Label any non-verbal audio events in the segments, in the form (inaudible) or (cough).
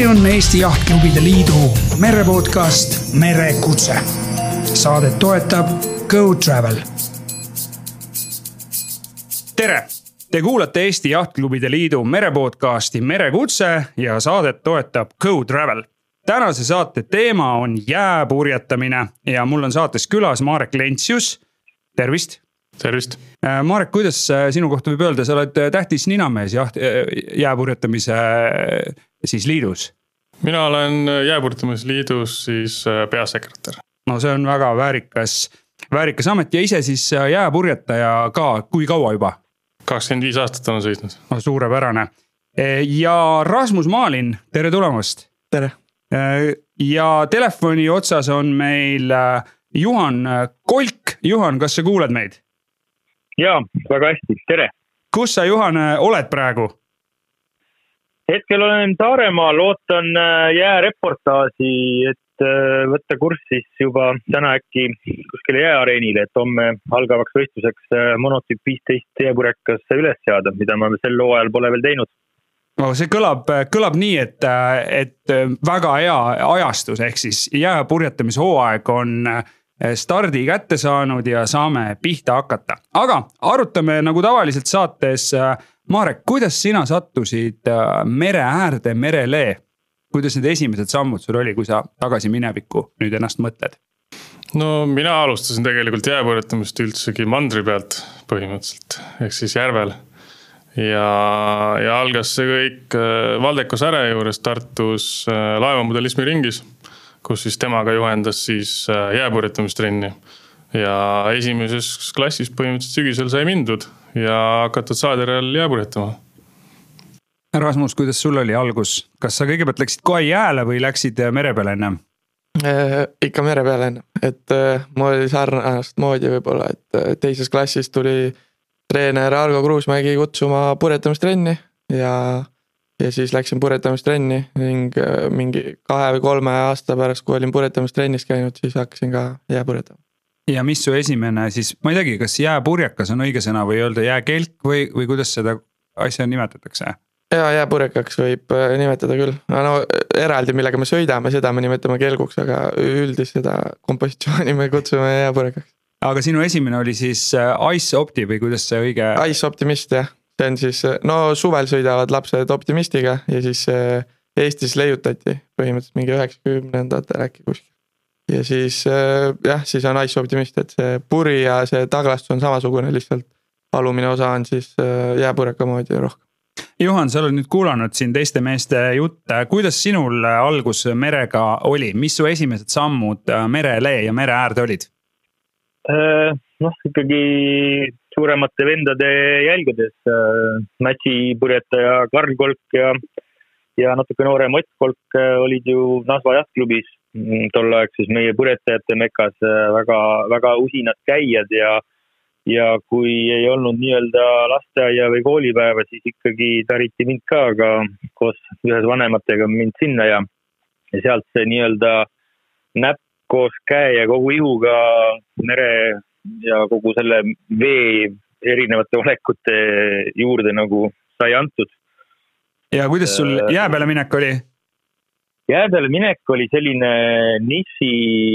see on Eesti Jahtklubide Liidu merepodcast Merekutse. Saadet toetab Go Travel. tere, te kuulate Eesti Jahtklubide Liidu merepodcasti Merekutse ja saadet toetab Go Travel. tänase saate teema on jääpurjetamine ja mul on saates külas Marek Lentsius. tervist tervist. Marek, kuidas sinu kohta võib öelda, sa oled tähtis ninamees jaht, jääpurjetamise siis liidus? mina olen Jääpurjetamise Liidus siis peasekretär. no see on väga väärikas, väärikas amet ja ise siis jääpurjetaja ka, kui kaua juba? kakskümmend viis aastat olen sõitnud. no suurepärane. ja Rasmus Maalin, tere tulemast. tere. ja telefoni otsas on meil Juhan Kolk. Juhan, kas sa kuuled meid? ja, väga hästi, tere. kus sa, Juhan, oled praegu? Hetkel olen Saaremaal, ootan jääreportaaži, et võtta kurss siis juba täna äkki kuskile jääareenile, et homme algavaks võistluseks monotüüp viisteist jääpurjekas üles seada, mida ma sel hooajal pole veel teinud no see kõlab, kõlab nii, et, et väga hea ajastus, ehk siis jääpurjetamishooaeg on stardi kätte saanud ja saame pihta hakata. aga arutame nagu tavaliselt saates. Marek, kuidas sina sattusid mere äärde, merele? kuidas need esimesed sammud sul oli, kui sa tagasi minevikku nüüd ennast mõtled? no mina alustasin tegelikult jääpurjetamist üldsegi mandri pealt põhimõtteliselt, ehk siis järvel. ja, ja algas see kõik Valdeko Säre juures Tartus laevamodelismi ringis kus siis temaga juhendas siis jääpurjetamistrenni. Ja esimeses klassis põhimõtteliselt sügisel sai mindud ja hakatud Saadjärel jääpurjetama. Rasmus, kuidas sul oli algus, kas sa kõigepealt läksid kohe jääle või läksid mere peale ennem äh,? ikka mere peale ennem, et äh, mul oli sarnast moodi võib-olla, et äh, teises klassis tuli treener Argo Kruusmägi kutsuma purjetamistrenni ja ja siis läksin purjetamistrenni ning äh, mingi kahe või kolme aasta pärast, kui olin purjetamistrennis käinud, siis hakkasin ka jääpurjetama. Ja mis su esimene siis, ma ei teagi, kas jääpurjekas on õige sõna või öelda jääkelk või, või kuidas seda asja nimetatakse? ja jääpurjekaks võib äh, nimetada küll, no eraldi, millega me sõidame, seda me nimetame kelguks, aga üldist seda kompositsiooni me kutsume jääpurjekaks. aga sinu esimene oli siis äh, Ice Opti või kuidas see õige? Ice Optimist jah see on siis, no suvel sõidavad lapsed Optimistiga ja siis Eestis leiutati põhimõtteliselt mingi üheksakümnendatel äkki kuskil. Ja siis jah, siis on Ice Optimist, et see puri ja see taglastus on samasugune, lihtsalt alumine osa on siis jääpurjeka moodi rohkem. Juhan, sa oled nüüd kuulanud siin teiste meeste jutte, kuidas sinul algus merega oli, mis su esimesed sammud merele ja mere äärde olid? noh, ikkagi suuremate vendade jälgedes äh,. Natsi purjetaja Karl Kolk ja, ja natuke noorem Ott Kolk olid ju Nasva jahtklubis tolleaegses meie purjetajate mekas väga, väga usinad käijad ja ja kui ei olnud nii-öelda lasteaia või koolipäeva, siis ikkagi tariti mind ka, aga koos ühes vanematega mind sinna ja, ja sealt see nii-öelda näpp koos käe ja kogu ihuga mere ja kogu selle vee erinevate olekute juurde nagu sai antud. ja kuidas sul äh, jää peale minek oli? Jää peale minek oli selline niši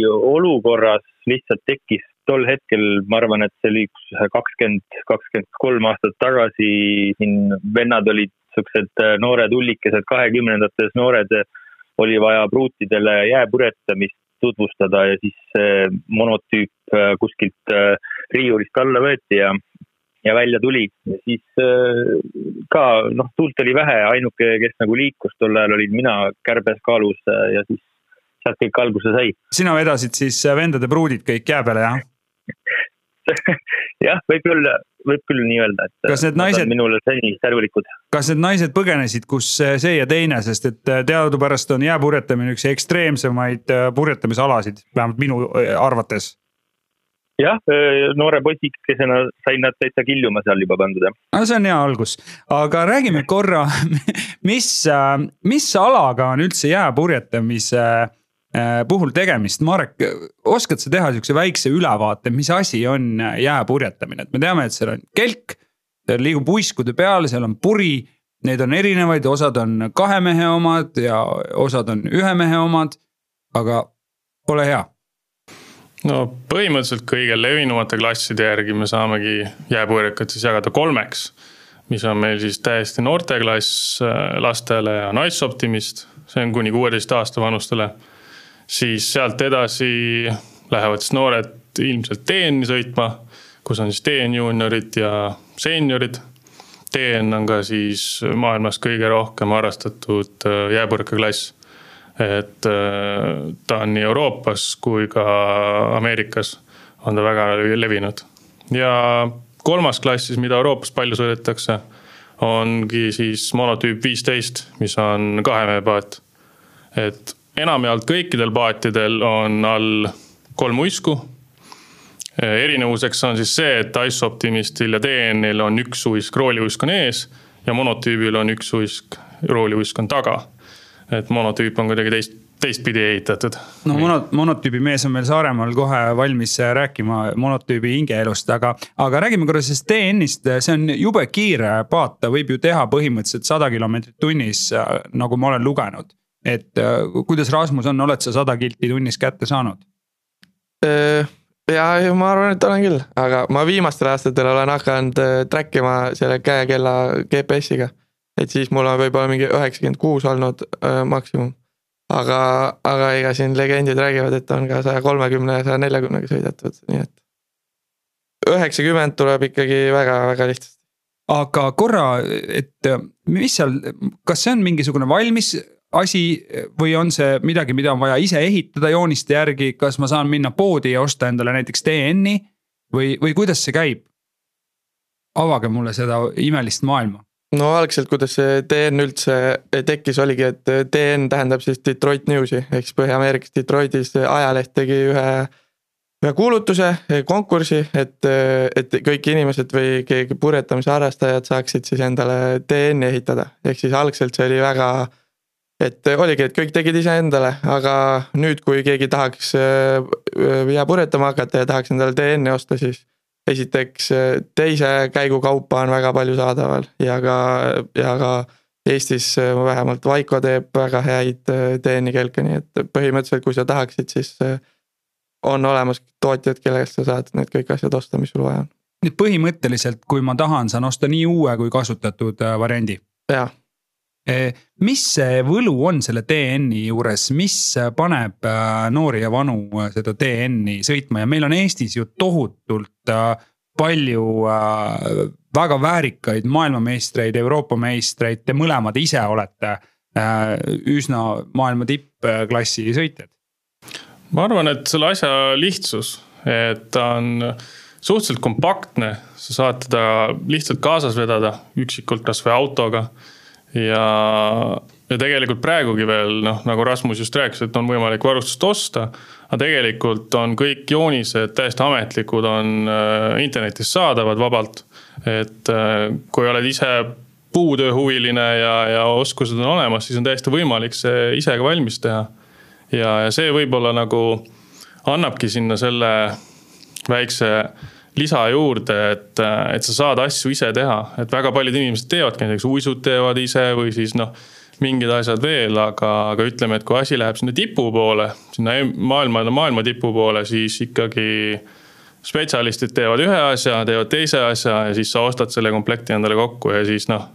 olukorras lihtsalt tekkis tol hetkel, ma arvan, et see oli üks kakskümmend, kakskümmend kolm aastat tagasi, siin vennad olid siuksed äh, noored ullikesed, kahekümnendates noored, oli vaja pruutidele jääpurjetamist tutvustada ja siis see monotüüp äh, kuskilt riiulist alla võeti ja ja välja tuli ja siis äh, ka noh, tuult oli vähe, ainuke, kes nagu liikus tol ajal olin mina kärbes kaalus äh, ja siis sealt kõik alguse sai. sina vedasid siis äh, vendade pruudid kõik jää peale, jah (laughs) jah, võib küll, võib küll nii öelda, et. kas need naised. minule seni tänulikud. kas need naised põgenesid, kus see ja teine, sest et teadupärast on jääpurjetamine üks ekstreemsemaid purjetamisalasid, vähemalt minu arvates jah, noore poisikesena sain nad täitsa killuma seal juba pandud jah. no see on hea algus, aga räägime korra, (laughs) mis, mis alaga on üldse jääpurjetamise äh, puhul tegemist, Marek, oskad sa teha sihukese väikse ülevaate, mis asi on jääpurjetamine, et me teame, et seal on kelk. seal liigub uiskude peal, seal on puri Neid on erinevaid, osad on kahe mehe omad ja osad on ühe mehe omad. aga ole hea. No põhimõtteliselt kõige levinumate klasside järgi me saamegi jääpurjekat siis jagada kolmeks. mis on meil siis täiesti noorteklass äh, lastele ja naisoptimist, see on kuni kuueteist aasta vanustele. siis sealt edasi lähevad siis noored ilmselt TN-i sõitma, kus on siis TN juuniorid ja seeniorid TN on ka siis maailmas kõige rohkem harrastatud äh, jääpurkaklass. Et äh, ta on nii Euroopas kui ka Ameerikas on ta väga levinud. ja kolmas klass siis, mida Euroopas palju sõidetakse, ongi siis monotüüp viisteist, mis on kahe mehe paat. et enamjaolt kõikidel paatidel on all kolm uisku erinevuseks on siis see, et Ice Optimistil ja DN-il on üks uisk, rooliuisk on ees ja monotüübil on üks uisk, rooliuisk on taga. Et monotüüp on kuidagi teist, teistpidi ehitatud. no mono, monotüübi mees on meil Saaremaal kohe valmis rääkima monotüübi hingeelust, aga, aga räägime korra sellest DN-ist, see on jube kiire paat, ta võib ju teha põhimõtteliselt sada kilomeetrit tunnis, nagu ma olen lugenud. et kuidas Rasmus on, oled sa sada kilti tunnis kätte saanud? ja, ja ma arvan, et olen küll, aga ma viimastel aastatel olen hakanud äh, track ima selle käekella GPS-iga. Et siis mul on võib-olla mingi üheksakümmend kuus olnud äh, maksimum. aga, aga ega siin legendid räägivad, et on ka saja kolmekümne ja saja neljakümnega sõidetud, nii et. üheksakümmend tuleb ikkagi väga-väga lihtsasti. aga korra, et mis seal, kas see on mingisugune valmis asi või on see midagi, mida on vaja ise ehitada jooniste järgi, kas ma saan minna poodi ja osta endale näiteks DN-i või, või kuidas see käib? avage mulle seda imelist maailma. No algselt, kuidas see DN üldse tekkis, oligi, et DN tähendab siis Detroit News'i ehk siis Põhja-Ameerikas Detroitis ajaleht tegi ühe ühe kuulutuse, konkursi, et, et kõik inimesed või keegi purjetamise harrastajad saaksid siis endale DN-i ehitada, ehk siis algselt see oli väga et oligi, et kõik tegid iseendale, aga nüüd, kui keegi tahaks jää purjetama hakata ja tahaks endale DN-i osta, siis esiteks äh, teise käigu kaupa on väga palju saadaval ja ka, ja ka Eestis äh, vähemalt Vaiko teeb väga häid DN-i kelke, nii et põhimõtteliselt, kui sa tahaksid, siis on olemas tootjad, kellest sa saad need kõik asjad osta, mis sul vaja on. nii et põhimõtteliselt, kui ma tahan, saan osta nii uue kui kasutatud variandi? jah Eh, mis see võlu on selle DN-i juures, mis paneb äh, noori ja vanu äh, seda DN-i sõitma? Ja meil on Eestis ju tohutult äh, palju väga väärikaid maailmameistreid, Euroopa meistreid, te mõlemad ise olete üsna maailma tippklassi sõitjad. ma arvan, et selle asja lihtsus, et ta on suhteliselt kompaktne, sa saad teda lihtsalt kaasas vedada üksikult kasvõi autoga ja, ja tegelikult praegugi veel noh, nagu Rasmus just rääkis, et on võimalik varustust osta. aga tegelikult on kõik joonised täiesti ametlikud, on äh, internetis saadavad vabalt. et äh, kui oled ise puutööhuviline ja, ja oskused on olemas, siis on täiesti võimalik see ise ka valmis teha. ja, ja see võib-olla nagu annabki sinna selle väikse lisa juurde, et, et sa saad asju ise teha, et väga paljud inimesed teevadki, näiteks uisud teevad ise või siis noh mingid asjad veel, aga, aga ütleme, et kui asi läheb sinna tipu poole, sinna maailma, maailma tipu poole, siis ikkagi spetsialistid teevad ühe asja, teevad teise asja ja siis sa ostad selle komplekti endale kokku ja siis noh.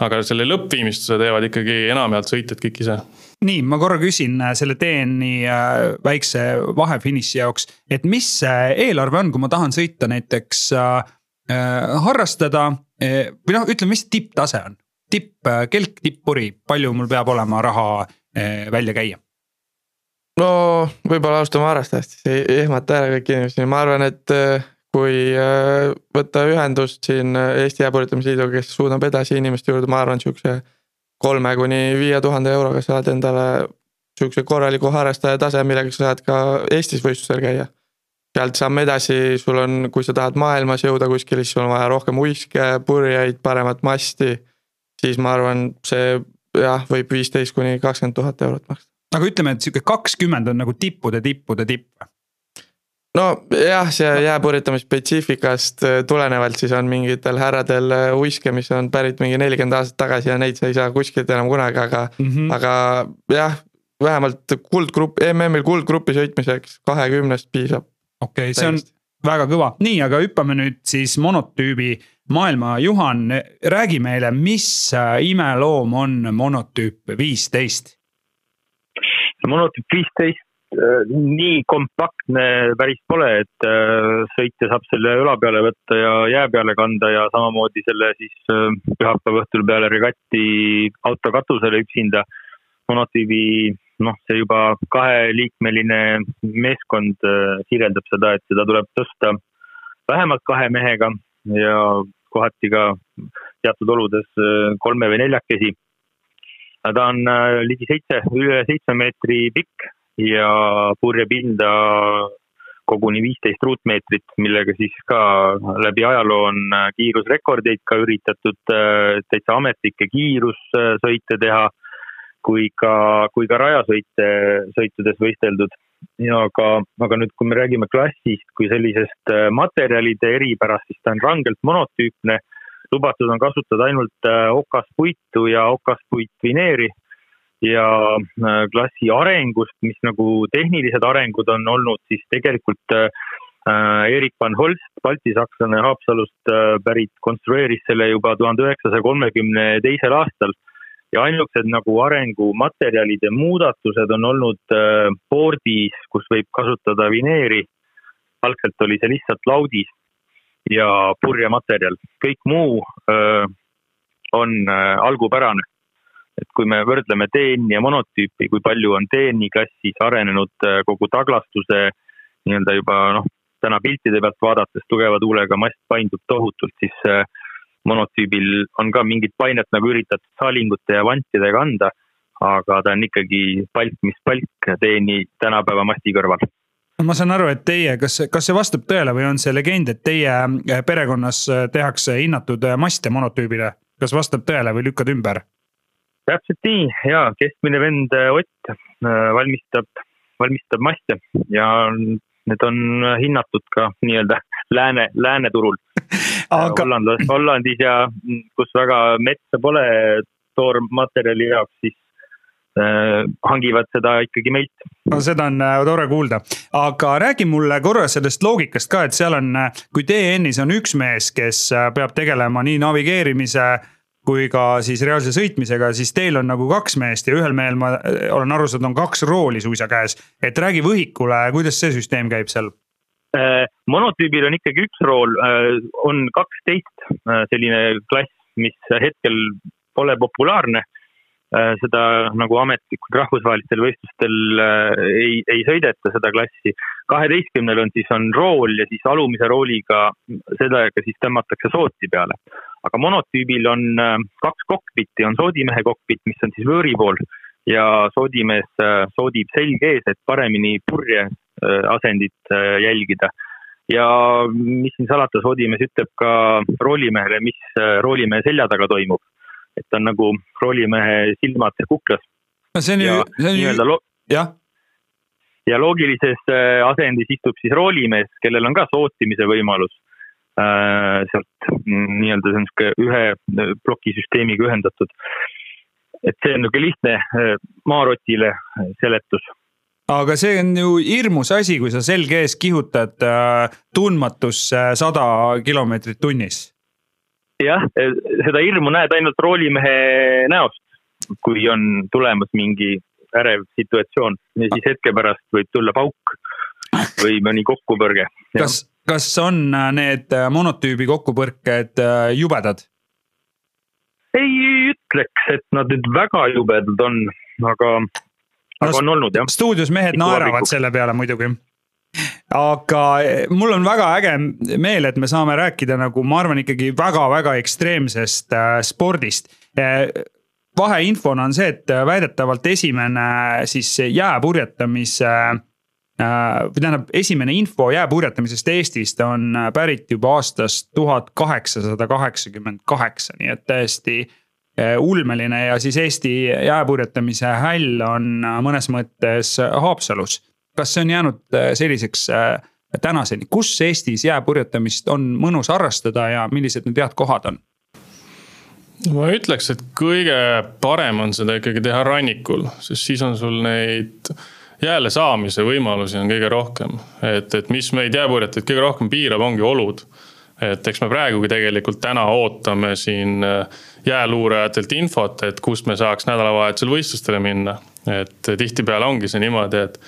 aga selle lõppviimistluse teevad ikkagi enamjaolt sõitjad kõik ise nii, ma korra küsin äh, selle teeni äh, väikse vahefiniši jaoks, et mis see eelarve on, kui ma tahan sõita näiteks äh, äh harrastada äh, või noh, ütleme, mis tipptase on? tipp, kelk, tippuri, palju mul peab olema raha äh, välja käia? no võib-olla alustame harrastajast, siis ei ehmata ära kõiki inimesi, ma arvan, et kui võtta ühendust siin Eesti Jääpurjetamise Liiduga, kes suunab edasi inimeste juurde, ma arvan, sihukese kolme kuni viie tuhande euroga saad endale sihukese korraliku harrastaja tase, millega sa saad ka Eestis võistlusel käia. sealt samme edasi, sul on, kui sa tahad maailmas jõuda kuskile, siis sul on vaja rohkem uiske, purjeid, paremat masti. siis ma arvan, see jah, võib viisteist kuni kakskümmend tuhat eurot maksta. aga ütleme, et sihuke kakskümmend on nagu tippude, tippude tipp. Nojah, see jääpurjetamisspetsiifikast äh, tulenevalt siis on mingitel härradel äh, uiske, mis on pärit mingi nelikümmend aastat tagasi ja neid sa ei saa kuskilt enam kunagi, aga mm, -hmm. aga jah, vähemalt kuldgrupp, MM-il kuldgrupi sõitmiseks kahekümnest piisab. okei okay,, see on väga kõva, nii, aga hüppame nüüd siis monotüübi maailma, Juhan, räägi meile, mis äh, imeloom on monotüüp viisteist? monotüüp viisteist nii kompaktne päris pole, et äh, sõitja saab selle õla peale võtta ja jää peale kanda ja samamoodi selle siis äh, pühapäeva õhtul peale regati auto katusele üksinda. monotüübi noh, see juba kaheliikmeline meeskond kirjeldab seda, et seda tuleb tõsta vähemalt kahe mehega ja kohati ka teatud oludes kolme või neljakesi. ta on ligi seitse, üle seitsme meetri pikk ja purjepinda koguni viisteist ruutmeetrit, millega siis ka läbi ajaloo on äh, kiirusrekordeid ka üritatud äh, täitsa ametlikke kiirussõite teha, kui ka, kui ka rajasõite, sõitudes võisteldud. aga, aga nüüd, kui me räägime klassist kui sellisest äh, materjalide eripärast, siis ta on rangelt monotüüpne. lubatud on kasutada ainult okaspuitu ja okaspuitvineeri ja äh, klassi arengust, mis nagu tehnilised arengud on olnud, siis tegelikult äh, Erik van Holst, baltisakslane Haapsalust äh, pärit, konstrueeris selle juba tuhande üheksasaja kolmekümne teisel aastal. ja ainukesed nagu arengumaterjalide muudatused on olnud board'is, kus võib kasutada vineeri. algselt oli see lihtsalt laudis ja purjematerjal, kõik muu öö, on algupärane et kui me võrdleme teeni ja monotüüpi, kui palju on teeni klassis arenenud äh, kogu taglastuse nii-öelda juba noh, täna piltide pealt vaadates tugeva tuulega mast paindub tohutult, siis äh, monotüübil on ka mingit painet nagu üritatud saalingute ja vantidega anda, aga ta on ikkagi palk, mis palk teeni tänapäeva masti kõrval ma saan aru, et teie, kas, kas see vastab tõele või on see legend, et teie äh, perekonnas tehakse hinnatud maste monotüübile, kas vastab tõele või lükkad ümber? Täpselt nii. Ja keskmine vend äh, Ott äh, valmistab, valmistab maste ja need on hinnatud ka nii-öelda lääne, lääneturul. (laughs) Aga... Hollandis, Hollandis ja kus väga metsa pole toormaterjali jaoks, siis äh, hangivad seda ikkagi meilt. no seda on äh, tore kuulda, aga räägi mulle korra sellest loogikast ka, et seal on, kui TN-is on üks mees, kes peab tegelema nii navigeerimise kui ka siis reaalse sõitmisega, siis teil on nagu kaks meest ja ühel mehel ma äh, olen aru saanud, on kaks rooli suisa käes. et räägi võhikule, kuidas see süsteem käib seal? Äh, monotüübil on ikkagi üks rool, äh, on kaksteist selline klass, mis hetkel pole populaarne. Seda nagu ametlikult rahvusvahelistel võistlustel ei, ei sõideta seda klassi. kaheteistkümnel on siis on rool ja siis alumise rooliga sellega siis tõmmatakse sooti peale aga monotüübil on äh, kaks kokpitti, on soodimehe kokpitt, mis on siis vööri pool ja soodimees äh, soodib selg ees, et paremini purje äh, asendit jälgida. ja mis siin salata, soodimees ütleb ka roolimehele, mis roolimehe selja taga toimub. Et on nagu roolimehe silmad kuklas. no see on ju, see on ju, jah ja loogilises asendis istub siis roolimees, kellel on ka sootimise võimalus Äh, sealt nii-öelda see on sihuke ühe äh, plokisüsteemiga ühendatud. et see on niisugune lihtne äh, maarotile seletus aga see on ju hirmus asi, kui sa selge ees kihutad tundmatusse sada kilomeetrit tunnis. Jah, seda hirmu näed ainult roolimehe näost, kui on tulemas mingi ärev situatsioon ja siis hetke pärast võib tulla pauk või mõni kokkupõrge. kas, kas on äh, need äh, monotüübi kokkupõrked äh, jubedad? ei ütleks, et nad nüüd väga jubedad on, aga, aga on olnud jah. stuudios mehed naeravad selle peale muidugi aga mul on väga äge meel, et me saame rääkida nagu ma arvan ikkagi väga-väga ekstreemsest äh, spordist äh, vaheinfona on see, et väidetavalt esimene siis jääpurjetamise äh, Äh, või tähendab, esimene info jääpurjetamisest Eestist on äh, pärit juba aastast tuhat kaheksasada kaheksakümmend kaheksa, nii et täiesti äh, ulmeline ja siis Eesti jääpurjetamise häll on mõnes mõttes Haapsalus. Kas see on jäänud selliseks tänaseni, kus Eestis jääpurjetamist on mõnus harrastada ja millised need head kohad on? ma ütleks, et kõige parem on seda ikkagi teha rannikul, sest siis on sul neid jääle saamise võimalusi on kõige rohkem. et, et mis meid jääpurjetajaid kõige rohkem piirab, ongi olud. et eks me praegugi tegelikult täna ootame siin äh, jääluurajatelt infot, et kust me saaks nädalavahetusel võistlustele minna. et tihtipeale ongi see niimoodi, et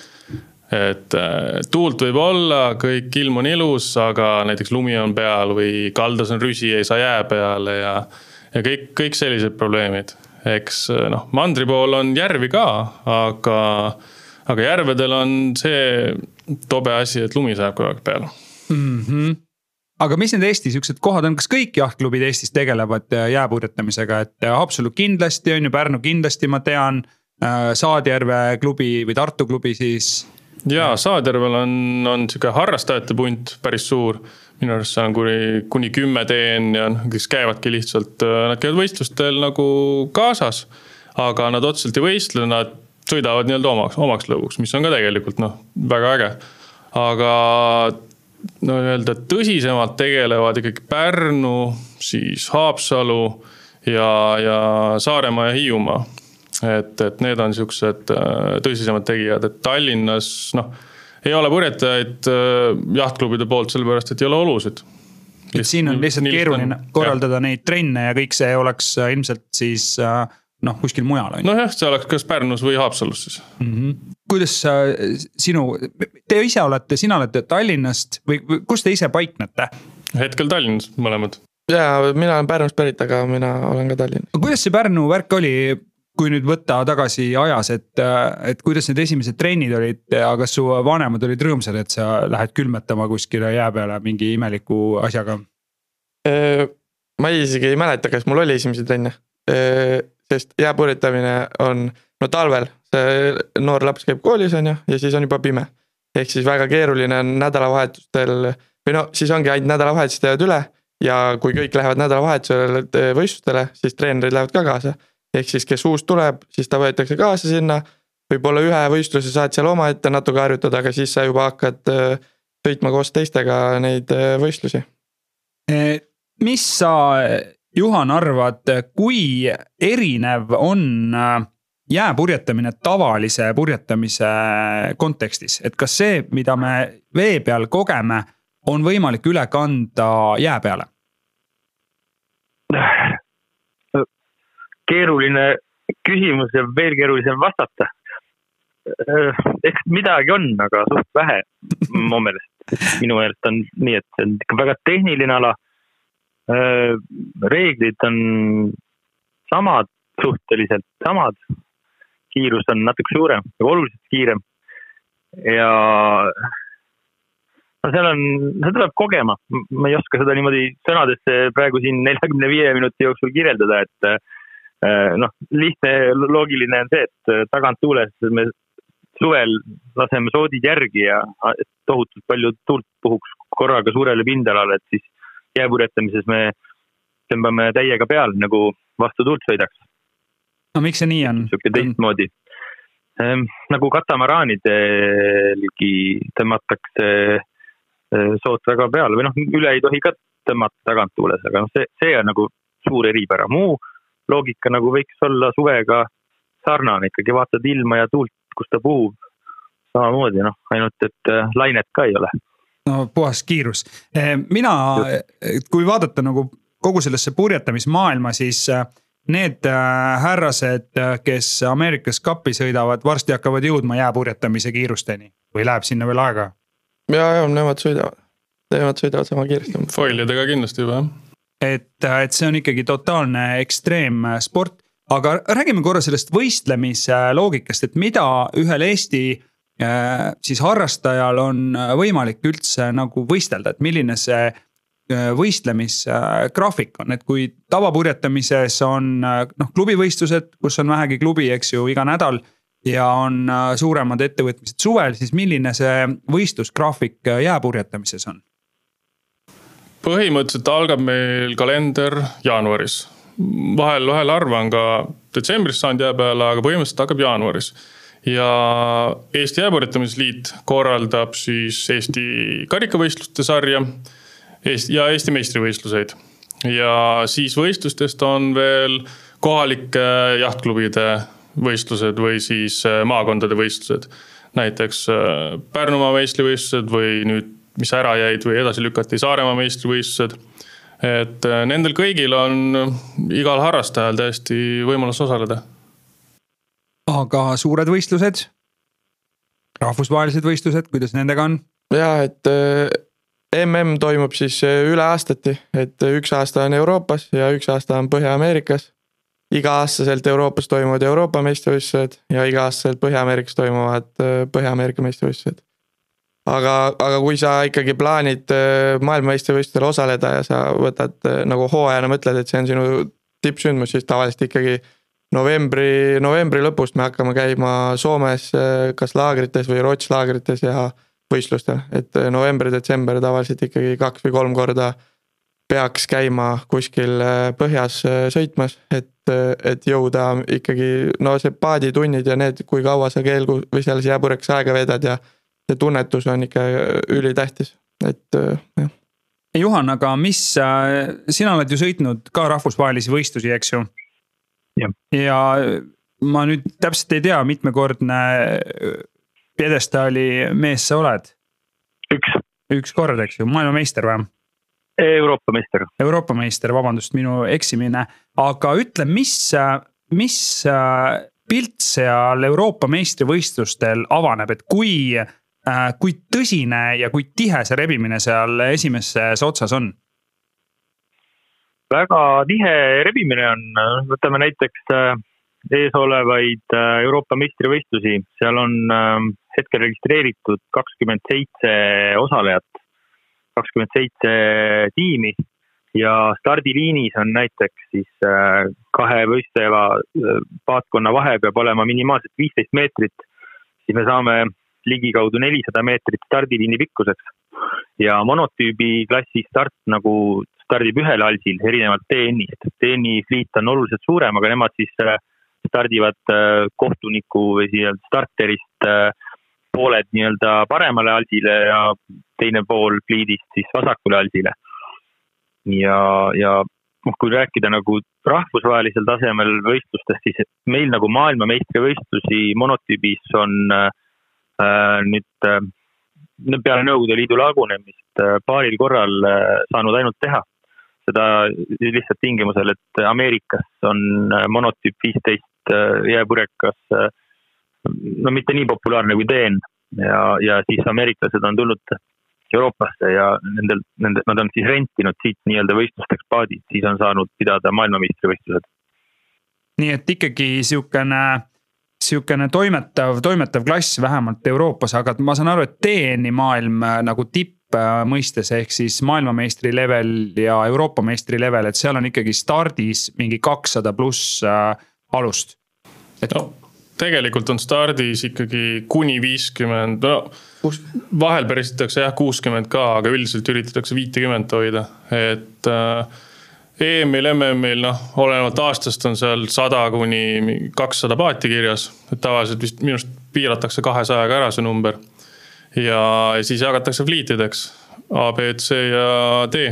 et äh, tuult võib olla, kõik ilm on ilus, aga näiteks lumi on peal või kaldas on rüsi, ei saa jää peale ja, ja kõik, kõik sellised probleemid. eks äh, noh, mandri pool on järvi ka, aga, aga järvedel on see tobe asi, et lumi sajab kogu aeg peale mm. -hmm aga mis need Eesti siuksed kohad on, kas kõik jahtklubid Eestis tegelevad äh, jääpurjetamisega, et Haapsalu kindlasti on ju, Pärnu kindlasti ma tean. Saadjärve klubi või Tartu klubi siis ja Saarjärvel on, on sihuke harrastajate punt päris suur. minu arust seal on kuni, kuni kümme teen ja noh, kes käivadki lihtsalt, äh, nad käivad võistlustel nagu kaasas. aga nad otseselt ei võistle, nad sõidavad nii-öelda omaks, omaks lõbuks, mis on ka tegelikult noh, väga äge. aga no nii-öelda tõsisemalt tegelevad ikkagi Pärnu, siis Haapsalu ja, ja Saaremaa ja Hiiumaa et, et need on siuksed äh, tõsisemad tegijad, et Tallinnas noh, ei ole purjetajaid äh, jahtklubide poolt, sellepärast et ei ole olusid. et siin on lihtsalt keeruline on, korraldada jah. neid trenne ja kõik see oleks äh, ilmselt siis noh, kuskil mujal on ju. nojah, see oleks kas Pärnus või Haapsalus siis mm. -hmm. kuidas sinu, te ise olete, sina olete Tallinnast või, või kus te ise paiknete? hetkel Tallinnas mõlemad ja mina olen Pärnust pärit, aga mina olen ka Tallinnas. kuidas see Pärnu värk oli, kui nüüd võtta tagasi ajas, et, et kuidas need esimesed trennid olid ja kas su vanemad olid rõõmsad, et sa lähed külmetama kuskile jää peale mingi imeliku asjaga? ma isegi ei mäleta, kas mul oli esimesi trenne, sest jääpurjetamine on, no talvel, see noor laps käib koolis, on ju, ja siis on juba pime. ehk siis väga keeruline on nädalavahetustel või no siis ongi ainult nädalavahetused jäävad üle ja kui kõik lähevad nädalavahetusele võistlustele, siis treenerid lähevad ka kaasa ehk siis, kes uus tuleb, siis ta võetakse kaasa sinna. võib-olla ühe võistluse saad seal omaette natuke harjutada, aga siis sa juba hakkad äh, sõitma koos teistega neid äh, võistlusi. E, mis sa, Juhan, arvad, kui erinev on äh, jääpurjetamine tavalise purjetamise kontekstis, et kas see, mida me vee peal kogeme, on võimalik üle kanda jää peale? Keeruline küsimus ja veel keerulisem vastata. eks midagi on, aga suht vähe mu meelest. minu meelest on nii, et see on ikka väga tehniline ala. reeglid on samad, suhteliselt samad. kiirus on natuke suurem, oluliselt kiirem. ja no seal on, see tuleb kogema, ma ei oska seda niimoodi sõnadesse praegu siin neljakümne viie minuti jooksul kirjeldada, et Äh, noh, lihtne, loogiline on see, et äh, taganttuules me suvel laseme soodid järgi ja tohutult palju tuult puhuks korraga suurele pindalale, et siis jääpurjetamises me tõmbame täiega peale nagu vastu tuult sõidaks. no miks see nii on? sihuke teistmoodi ehm,. nagu katamaraanidelgi tõmmatakse äh, sood väga peale või noh, üle ei tohi ka tõmmata taganttuules, aga noh, see, see on nagu suur eripära, muu loogika nagu võiks olla suvega sarnane ikkagi, vaatad ilma ja tuult, kus ta puhub. samamoodi noh, ainult et äh, lainet ka ei ole. no puhas kiirus, eh, mina, kui vaadata nagu kogu sellesse purjetamismaailma, siis äh, need äh, härrased, kes Ameerikas kappi sõidavad, varsti hakkavad jõudma jääpurjetamise kiirusteni või läheb sinna veel aega? ja, ja nemad sõidavad, nemad sõidavad sama kiiresti. foilidega kindlasti juba jah et, et see on ikkagi totaalne ekstreemsport. aga räägime korra sellest võistlemise loogikast, et mida ühel Eesti äh, siis harrastajal on võimalik üldse nagu võistelda, et milline see äh, võistlemisgraafik on, et kui tavapurjetamises on noh, klubivõistlused, kus on vähegi klubi, eks ju, iga nädal. ja on suuremad ettevõtmised suvel, siis milline see võistlusgraafik jääpurjetamises on? Põhimõtteliselt algab meil kalender jaanuaris. vahel, vahel harva on ka detsembris saanud jää peale, aga põhimõtteliselt hakkab jaanuaris. ja Eesti Jääpurjetamisliit korraldab siis Eesti karikavõistluste sarja Eesti ja Eesti meistrivõistluseid. ja siis võistlustest on veel kohalike jahtklubide võistlused või siis äh, maakondade võistlused. näiteks äh, Pärnumaa meistrivõistlused või nüüd, mis ära jäid või edasi lükati, Saaremaa meistrivõistlused. et äh, nendel kõigil on igal harrastajal täiesti võimalus osaleda aga suured võistlused, rahvusvahelised võistlused, kuidas nendega on? ja et mm toimub siis üle aastati, et üks aasta on Euroopas ja üks aasta on Põhja-Ameerikas. iga-aastaselt Euroopas toimuvad Euroopa meistrivõistlused ja iga-aastaselt Põhja-Ameerikas toimuvad Põhja-Ameerika meistrivõistlused. Aga, aga kui sa ikkagi plaanid maailmameistrivõistlustel osaleda ja sa võtad nagu hooajana mõtled, et see on sinu tippsündmus, siis tavaliselt ikkagi novembri, novembri lõpust me hakkame käima Soomes kas laagrites või Rootsi laagrites ja võistlustel, et november-detsember tavaliselt ikkagi kaks või kolm korda peaks käima kuskil põhjas sõitmas, et, et jõuda ikkagi no see paaditunnid ja need, kui kaua sa keelgu või selles jääpurjeks aega veedad ja see tunnetus on ikka ülitähtis, et jah. Juhan, aga mis, sina oled ju sõitnud ka rahvusvahelisi võistlusi, eks ju? ja ma nüüd täpselt ei tea, mitmekordne pjedestaali mees sa oled? üks. üks kord, eks ju, maailmameister või? Euroopa meister. Euroopa meister, vabandust, minu eksimine, aga ütle, mis, mis pilt seal Euroopa meistrivõistlustel avaneb, et kui, kui tõsine ja kui tihe see rebimine seal esimeses otsas on? väga tihe rebimine on, võtame näiteks äh, eesolevaid äh, Euroopa meistrivõistlusi, seal on ähm, hetkel registreeritud kakskümmend seitse osalejat, kakskümmend seitse tiimi ja stardiliinis on näiteks siis äh, kahe võistleva paatkonna vahe peab olema minimaalselt viisteist meetrit, siis me saame ligikaudu nelisada meetrit stardiliini pikkuseks ja monotüübi klassi start nagu stardib ühel alsil, erinevalt TN-ist. TN-i fliit on oluliselt suurem, aga nemad siis äh, stardivad äh, kohtuniku või nii-öelda starterist äh, pooled nii-öelda paremale alsile ja teine pool fliidist siis vasakule alsile. ja, ja noh, kui rääkida nagu rahvusvahelisel tasemel võistlustest, siis meil nagu maailmameistrivõistlusi monotüübis on äh, nüüd äh, peale Nõukogude Liidu lagunemist paaril korral saanud ainult teha seda lihtsalt tingimusel, et Ameerikas on äh, monotüüp viisteist äh, jääpurjekas äh, no mitte nii populaarne kui DN ja, ja siis ameeriklased on tulnud Euroopasse ja nendel, nende, nad on siis rentinud siit nii-öelda võistlusteks paadid, siis on saanud pidada maailmameistrivõistlused. nii et ikkagi sihukene, sihukene toimetav, toimetav klass vähemalt Euroopas, aga ma saan aru, et DN-i maailm nagu tipp mõistes, ehk siis maailmameistri level ja Euroopa meistri level, et seal on ikkagi stardis mingi kakssada pluss äh, alust. et no tegelikult on stardis ikkagi kuni viiskümmend, no vahel päristatakse jah kuuskümmend ka, aga üldiselt üritatakse viitekümmet hoida, et äh, EM-il, MM-il noh, olenevalt aastast on seal sada kuni kakssada paati kirjas, et tavaliselt vist minu arust piiratakse kahesajaga ära see number. Ja siis jagatakse fliitideks A, B, C ja D.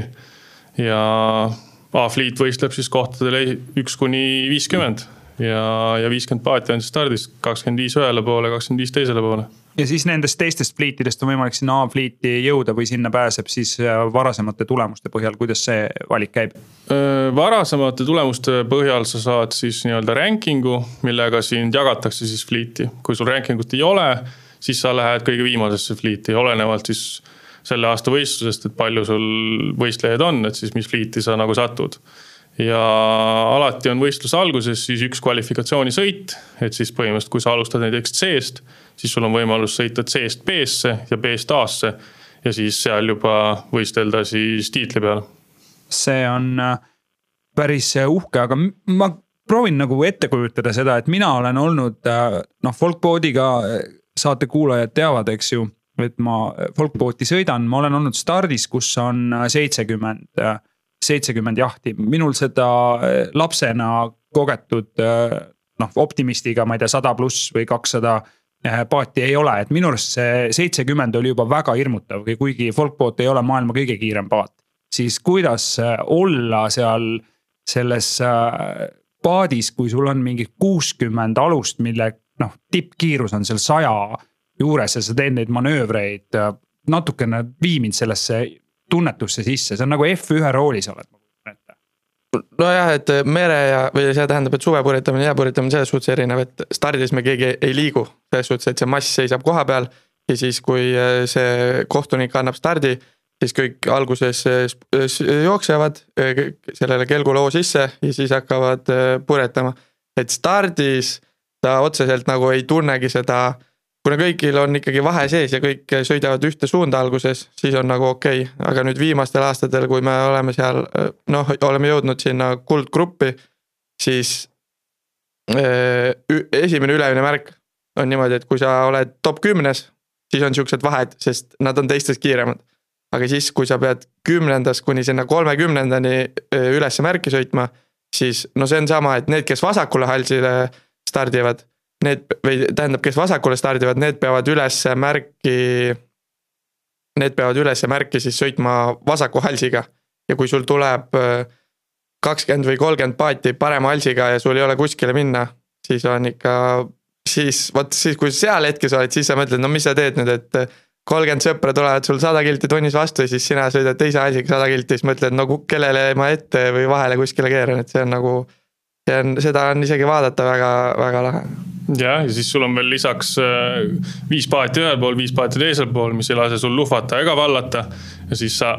ja A-fliit võistleb siis kohtadel üks kuni viiskümmend. Ja, ja viiskümmend paati on siis stardis, kakskümmend viis ühele poole, kakskümmend viis teisele poole ja siis nendest teistest fliitidest on võimalik sinna A-fliiti jõuda või sinna pääseb siis äh, varasemate tulemuste põhjal, kuidas see valik käib? Äh, varasemate tulemuste põhjal sa saad siis nii-öelda ranking'u, millega sind jagatakse siis fliiti, kui sul ranking ut ei ole siis sa lähed kõige viimasesse fliiti, olenevalt siis selle aasta võistlusest, et palju sul võistlejaid on, et siis mis fliiti sa nagu satud. ja alati on võistluse alguses siis üks kvalifikatsioonisõit, et siis põhimõtteliselt, kui sa alustad näiteks C-st, siis sul on võimalus sõita C-st B-sse ja B-st A-sse ja siis seal juba võistelda siis tiitli peal. see on äh, päris äh, uhke, aga ma proovin nagu ette kujutada seda, et mina olen olnud äh, noh, folkboardiga saate kuulajad teavad, eks ju, et ma folkbooti sõidan, ma olen olnud stardis, kus on seitsekümmend, seitsekümmend jahti, minul seda lapsena kogetud noh, optimistiga, ma ei tea, sada pluss või kakssada paati ei ole, et minu arust see seitsekümmend oli juba väga hirmutav, kuigi folkboat ei ole maailma kõige kiirem paat. siis kuidas olla seal selles paadis, kui sul on mingi kuuskümmend alust, mille noh, tippkiirus on seal saja juures ja sa teed neid manöövreid. natukene vii mind sellesse tunnetusse sisse, see on nagu F1 roolis oled. Nojah, et mere ja, või see tähendab, et suvepurjetamine, jääpurjetamine selles suhtes erinev, et stardis me keegi ei liigu. selles suhtes, et see mass seisab koha peal ja siis, kui see kohtunik annab stardi siis kõik alguses jooksevad sellele kelguloo sisse ja siis hakkavad puretama. et stardis ta otseselt nagu ei tunnegi seda, kuna kõigil on ikkagi vahe sees ja kõik sõidavad ühte suunda alguses, siis on nagu okei okay., aga nüüd viimastel aastatel, kui me oleme seal noh, oleme jõudnud sinna kuldgruppi, siis esimene ülemine märk on niimoodi, et kui sa oled top kümnes, siis on siuksed vahed, sest nad on teistest kiiremad aga siis, kui sa pead kümnendast kuni sinna kolmekümnendani ülesse märki sõitma, siis no see on sama, et need, kes vasakule halsile stardivad, need või tähendab, kes vasakule stardivad, need peavad ülesse märki. Need peavad ülesse märki siis sõitma vasaku halsiga ja kui sul tuleb kakskümmend või kolmkümmend paati parema halsiga ja sul ei ole kuskile minna, siis on ikka, siis vot siis, kui seal hetkes oled, siis sa mõtled, no mis sa teed nüüd, et kolmkümmend sõpra tulevad sul sada kilti tunnis vastu ja siis sina sõidad teise asjaga sada kilti, siis mõtled, no kellele ma ette või vahele kuskile keeran, et see on nagu. See on, seda on isegi vaadata väga, väga lahe. jah, ja siis sul on veel lisaks äh, viis paati ühel pool, viis paati teisel pool, mis ei lase sul luhvata ega vallata. ja siis sa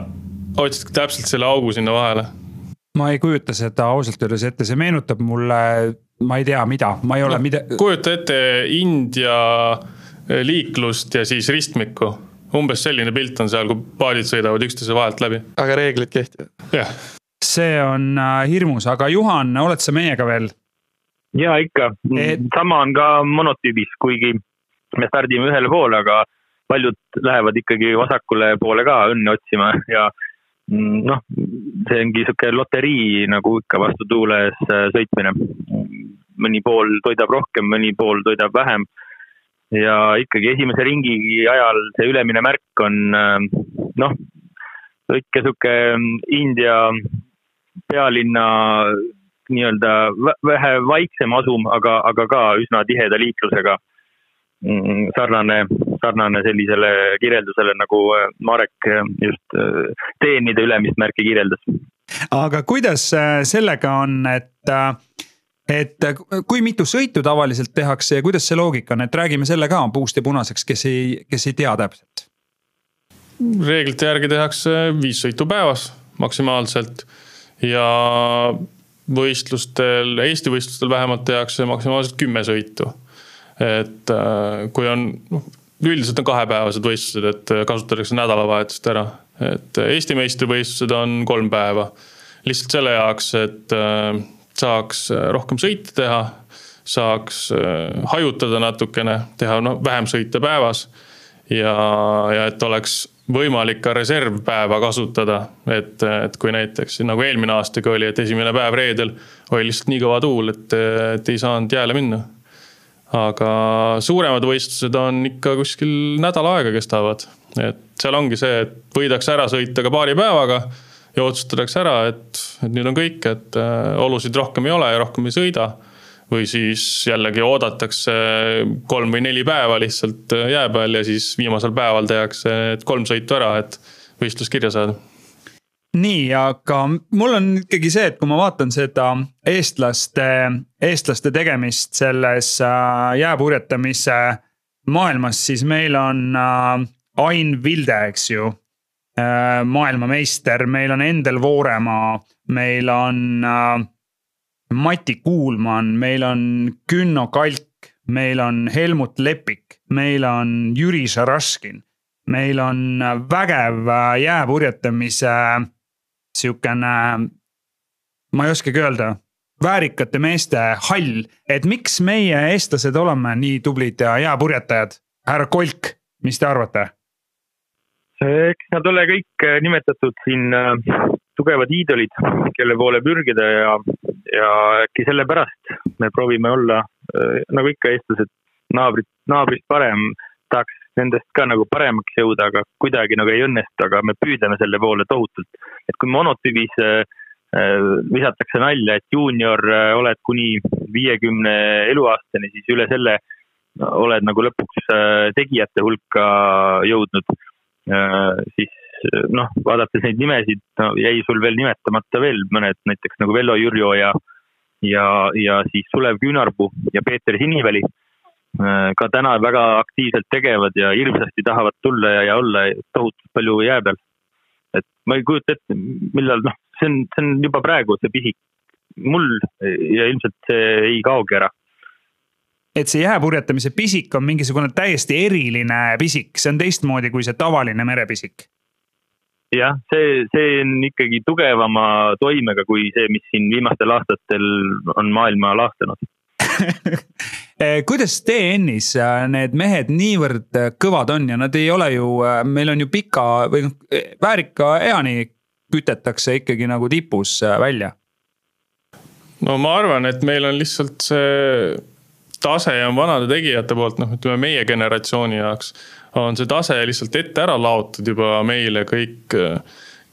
otsid täpselt selle augu sinna vahele. ma ei kujuta seda ausalt öeldes ette, see meenutab mulle, ma ei tea, mida, ma ei ole no, mida. kujuta ette India Eh, liiklust ja siis ristmikku. umbes selline pilt on seal, kui paadid sõidavad üksteise vahelt läbi. aga reeglid kehtivad. jah. See on äh, hirmus, aga Juhan, oled sa meiega veel? ja ikka et..., sama on ka monotüübis, kuigi me stardime ühele poole, aga paljud lähevad ikkagi vasakule poole ka õnne otsima ja mm, noh, see ongi sihuke loterii nagu ikka vastu tuules äh, sõitmine. mõni pool toidab rohkem, mõni pool toidab vähem ja ikkagi esimese ringi ajal see ülemine märk on ähm, noh, ikka sihuke India pealinna nii-öelda vähe vaiksem asum, aga, aga ka üsna tiheda liiklusega. Mm, sarnane, sarnane sellisele kirjeldusele, nagu äh, Marek äh, just äh, teenide ülemist märki kirjeldas. aga kuidas sellega on, et et kui mitu sõitu tavaliselt tehakse ja kuidas see loogika on, et räägime selle ka puust ja punaseks, kes ei, kes ei tea täpselt. reeglite järgi tehakse viis sõitu päevas maksimaalselt ja võistlustel, Eesti võistlustel vähemalt tehakse maksimaalselt kümme sõitu. et äh, kui on, noh üldiselt on kahepäevased võistlused, et kasutatakse nädalavahetust ära, et Eesti meistrivõistlused on kolm päeva. lihtsalt selle jaoks, et äh, saaks äh, rohkem sõite teha, saaks äh, hajutada natukene, teha noh, vähem sõite päevas. ja, ja et oleks võimalik ka reservpäeva kasutada, et, et kui näiteks nagu eelmine aastaga oli, et esimene päev reedel oli lihtsalt nii kõva tuul, et, et ei saanud jääle minna. aga suuremad võistlused on ikka kuskil nädal aega kestavad, et seal ongi see, et võidakse ära sõita ka paari päevaga ja otsustatakse ära, et, et nüüd on kõik, et äh, olusid rohkem ei ole ja rohkem ei sõida. Või siis jällegi oodatakse kolm või neli päeva lihtsalt äh, jää peal ja siis viimasel päeval tehakse kolm sõitu ära, et võistlus kirja saada. Nii, aga mul on ikkagi see, et kui ma vaatan seda eestlaste, eestlaste tegemist selles äh, jääpurjetamise maailmas, siis meil on Ain Vilde, eks ju Äh, maailmameister, meil on Endel Vooremaa, meil on äh, Mati Kuulmann, meil on Künno Kalk, meil on Helmut Lepik, meil on Jüri Šaraškin. meil on vägev äh, jääpurjetamise sihukene, ma ei oskagi öelda, väärikate meeste hall, et miks meie, eestlased, oleme nii tublid jääpurjetajad? härra Kolk, mis te arvate? eks nad ole kõik äh, nimetatud siin äh, tugevad iidolid, kelle poole pürgida ja, ja äkki sellepärast me proovime olla nagu ikka eestlased, naabrid, naabrist parem, tahaks nendest ka nagu paremaks jõuda, aga kuidagi nagu ei õnnestu, aga me püüdleme selle poole tohutult. et kui monotüübis äh, visatakse nalja, et juunior äh, oled kuni viiekümne eluaastani, siis üle selle oled nagu lõpuks äh, tegijate hulka jõudnud äh,. siis noh, vaadates neid nimesid no,, jäi sul veel nimetamata veel mõned, näiteks nagu Vello Jürjo ja, ja, ja siis Sulev Küünarpuu ja Peeter Siniväli äh,. ka täna väga aktiivselt tegevad ja hirmsasti tahavad tulla ja, ja olla tohutult palju jää peal. et ma ei kujuta ette, millal noh, see on, see on juba praegu see pisik mul ja ilmselt see ei kaogi ära et see jääpurjetamise pisik on mingisugune täiesti eriline pisik, see on teistmoodi kui see tavaline merepisik jah, see, see on ikkagi tugevama toimega kui see, mis siin viimastel aastatel on maailma laastanud (laughs) kuidas TN-is äh, need mehed niivõrd äh, kõvad on ja nad ei ole ju, äh, meil on ju pika või noh, väärika eani kütetakse ikkagi nagu tipus välja. no ma arvan, et meil on lihtsalt see tase on vanade tegijate poolt, noh, ütleme meie generatsiooni jaoks on see tase lihtsalt ette ära laotud juba meile kõik,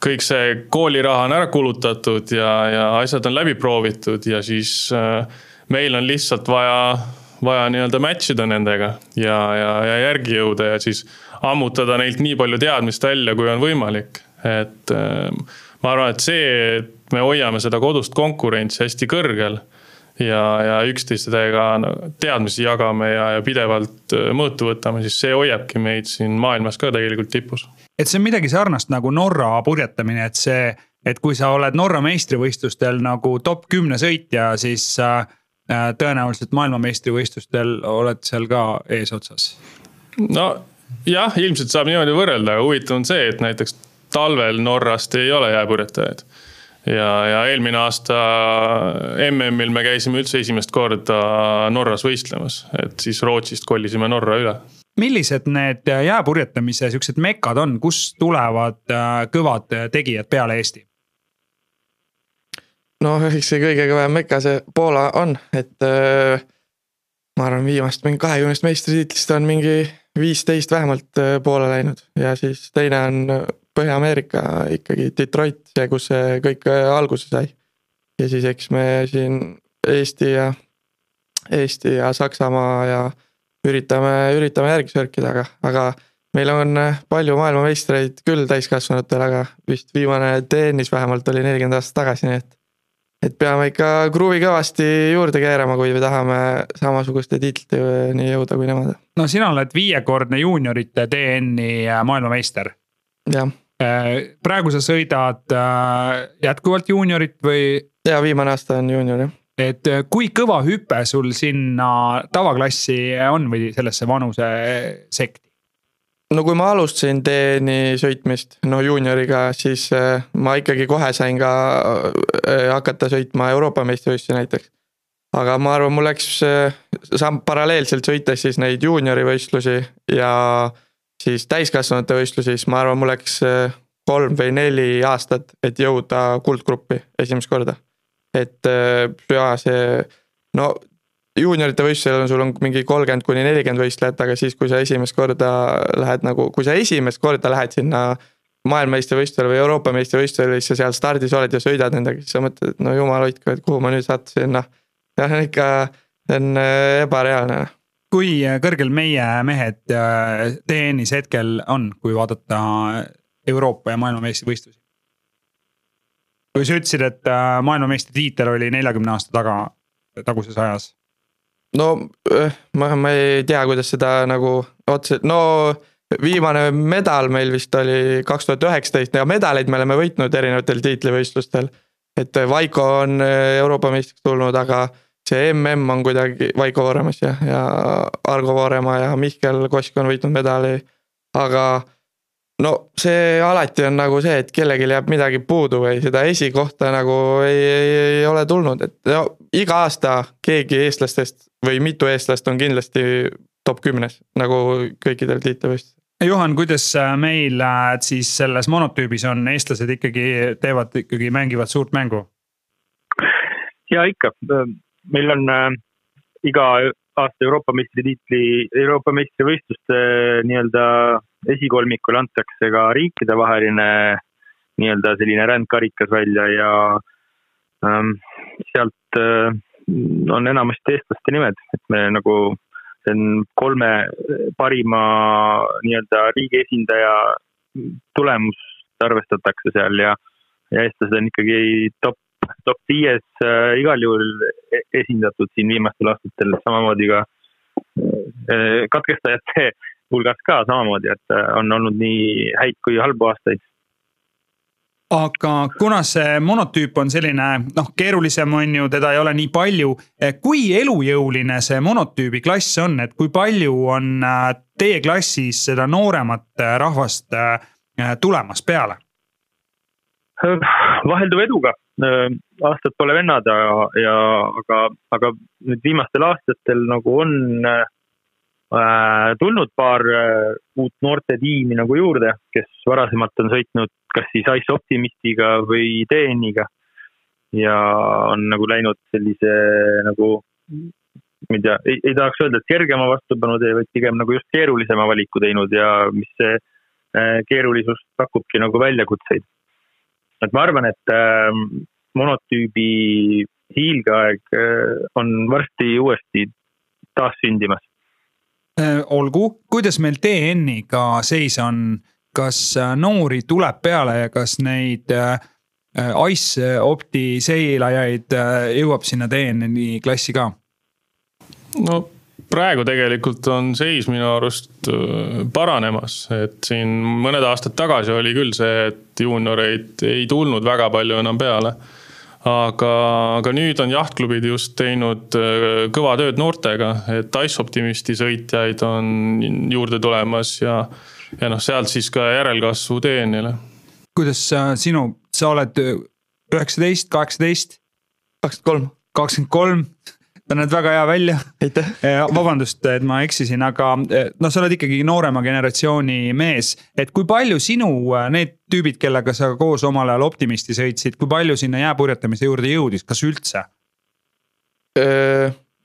kõik see kooliraha on ära kulutatud ja, ja asjad on läbi proovitud ja siis äh, meil on lihtsalt vaja, vaja nii-öelda match ida nendega ja, ja, ja järgi jõuda ja siis ammutada neilt nii palju teadmist välja, kui on võimalik. et äh, ma arvan, et see, et me hoiame seda kodust konkurentsi hästi kõrgel ja, ja üksteistega teadmisi jagame ja, ja pidevalt äh, mõõtu võtame, siis see hoiabki meid siin maailmas ka tegelikult tipus. et see on midagi sarnast nagu Norra purjetamine, et see, et kui sa oled Norra meistrivõistlustel nagu top kümne sõitja, siis äh, äh tõenäoliselt maailmameistrivõistlustel oled seal ka eesotsas. no jah, ilmselt saab niimoodi võrrelda, aga huvitav on see, et näiteks talvel Norrast ei ole jääpurjetajaid ja, ja eelmine aasta MM-il me käisime üldse esimest korda Norras võistlemas, et siis Rootsist kolisime Norra üle. millised need jääpurjetamise siuksed mekad on, kust tulevad äh, kõvad tegijad peale Eesti? noh, eks see kõige kõvem meka see Poola on, et äh, ma arvan, viimast mingi kahekümnest meistritiitlist on mingi viisteist vähemalt äh, Poola läinud ja siis teine on Põhja-Ameerika ikkagi Detroit, see, kus see kõik äh, alguse sai. ja siis eks me siin Eesti ja, Eesti ja Saksamaa ja üritame, üritame järgi sörkida, aga, aga meil on äh, palju maailmameistreid küll täiskasvanutel, aga vist viimane TN-is vähemalt oli nelikümmend aastat tagasi, nii et. et peame ikka kruvi kõvasti juurde keerama, kui me tahame samasuguste tiitliteni jõuda kui nemad. no sina oled viiekordne juuniorite TN-i äh, maailmameister. jah praegu sa sõidad äh, jätkuvalt juuniorit või? ja viimane aasta on juunior jah. et äh, kui kõva hüpe sul sinna tavaklassi on või sellesse vanusesekti? no kui ma alustasin TN-i sõitmist, no juunioriga, siis ma ikkagi kohe sain ka hakata sõitma Euroopa meistrivõistlusi näiteks. aga ma arvan, mul läks samm paralleelselt sõites siis neid juuniorivõistlusi ja siis täiskasvanute võistlusi, siis ma arvan, mul läks äh, kolm või neli aastat, et jõuda kuldgruppi esimest korda. et äh, ja see, no juuniorite võistlusel on, sul on mingi kolmkümmend kuni nelikümmend võistlejat, aga siis, kui sa esimest korda lähed nagu, kui sa esimest korda lähed sinna maailmameistrivõistlusele või Euroopa meistrivõistlusele, siis sa seal stardis oled ja sõidad nendega, siis sa mõtled, et no jumal hoidku, et kuhu ma nüüd sattusin, noh. jah, ikka, see on äh, ebareaalne noh kui kõrgel meie mehed äh, TN-is hetkel on, kui vaadata Euroopa ja maailmameistrivõistlusi? või sa ütlesid, et äh, maailmameistritiitel oli neljakümne aasta taga, taguses ajas? no äh, ma, ma ei tea, kuidas seda nagu otseselt, no viimane medal meil vist oli kaks tuhat üheksateist ja medaleid me oleme võitnud erinevatel tiitlivõistlustel. et Vaiko on Euroopa meistriks tulnud, aga see mm on kuidagi Vaiko Vooremas ja, ja Argo Vooremaa ja Mihkel Kosk on võitnud medali. aga no see alati on nagu see, et kellelgi jääb midagi puudu või seda esikohta nagu ei, ei, ei ole tulnud, et no iga aasta keegi eestlastest või mitu eestlast on kindlasti top kümnes nagu kõikidel tiitlivõistlustel. Juhan, kuidas meil äh, siis selles monotüübis on, eestlased ikkagi teevad ikkagi, mängivad suurt mängu? ja ikka, meil on äh, iga aasta Euroopa meistritiitli, Euroopa meistrivõistluste nii-öelda esikolmikul antakse ka riikidevaheline nii-öelda selline rändkarikas välja ja ähm, sealt äh, on enamasti eestlaste nimed, et me nagu, see on kolme parima nii-öelda riigi esindaja tulemust arvestatakse seal ja, ja eestlased on ikkagi top, top viies äh, igal juhul e-, esindatud siin viimastel aastatel, samamoodi ka äh, katkestajate (laughs) hulgas ka samamoodi, et äh, on olnud nii häid kui halbu aastaid aga kuna see monotüüp on selline noh, keerulisem on ju, teda ei ole nii palju. kui elujõuline see monotüübi klass on, et kui palju on äh, teie klassis seda nooremat äh, rahvast tulemas peale? vahelduva eduga, aastad pole vennad ja, ja aga, aga nüüd viimastel aastatel nagu on Äh, tulnud paar äh, uut noortetiimi nagu juurde, kes varasemalt on sõitnud kas siis Ice Optimistiga või DN-iga. ja on nagu läinud sellise nagu, ma ei tea, ei tahaks öelda, et kergema vastupanu tee, vaid pigem nagu just keerulisema valiku teinud ja mis see äh, keerulisus pakubki nagu väljakutseid. Et ma arvan, et monotüübi hiilgeaeg on varsti uuesti taas sündimas Äh, olgu, kuidas meil TN-iga seis on, kas äh, noori tuleb peale ja kas neid äh, Ice Opti seilajaid jõuab sinna TN-i klassi ka? no praegu tegelikult on seis minu arust paranemas, et siin mõned aastad tagasi oli küll see, et juunioreid ei tulnud väga palju enam peale aga, aga nüüd on jahtklubid just teinud äh, kõva tööd noortega, et Ice Optimisti sõitjaid on juurde tulemas ja, ja noh, sealt siis ka järelkasvu TN-ile. kuidas sinu, sa oled üheksateist, kaheksateist? kakskümmend kolm. kakskümmend kolm, sa näed väga hea välja. aitäh. vabandust, et ma eksisin, aga noh, sa oled ikkagi noorema generatsiooni mees. et kui palju sinu, need tüübid, kellega sa koos omal ajal Optimisti sõitsid, kui palju sinna jääpurjetamise juurde jõudis, kas üldse?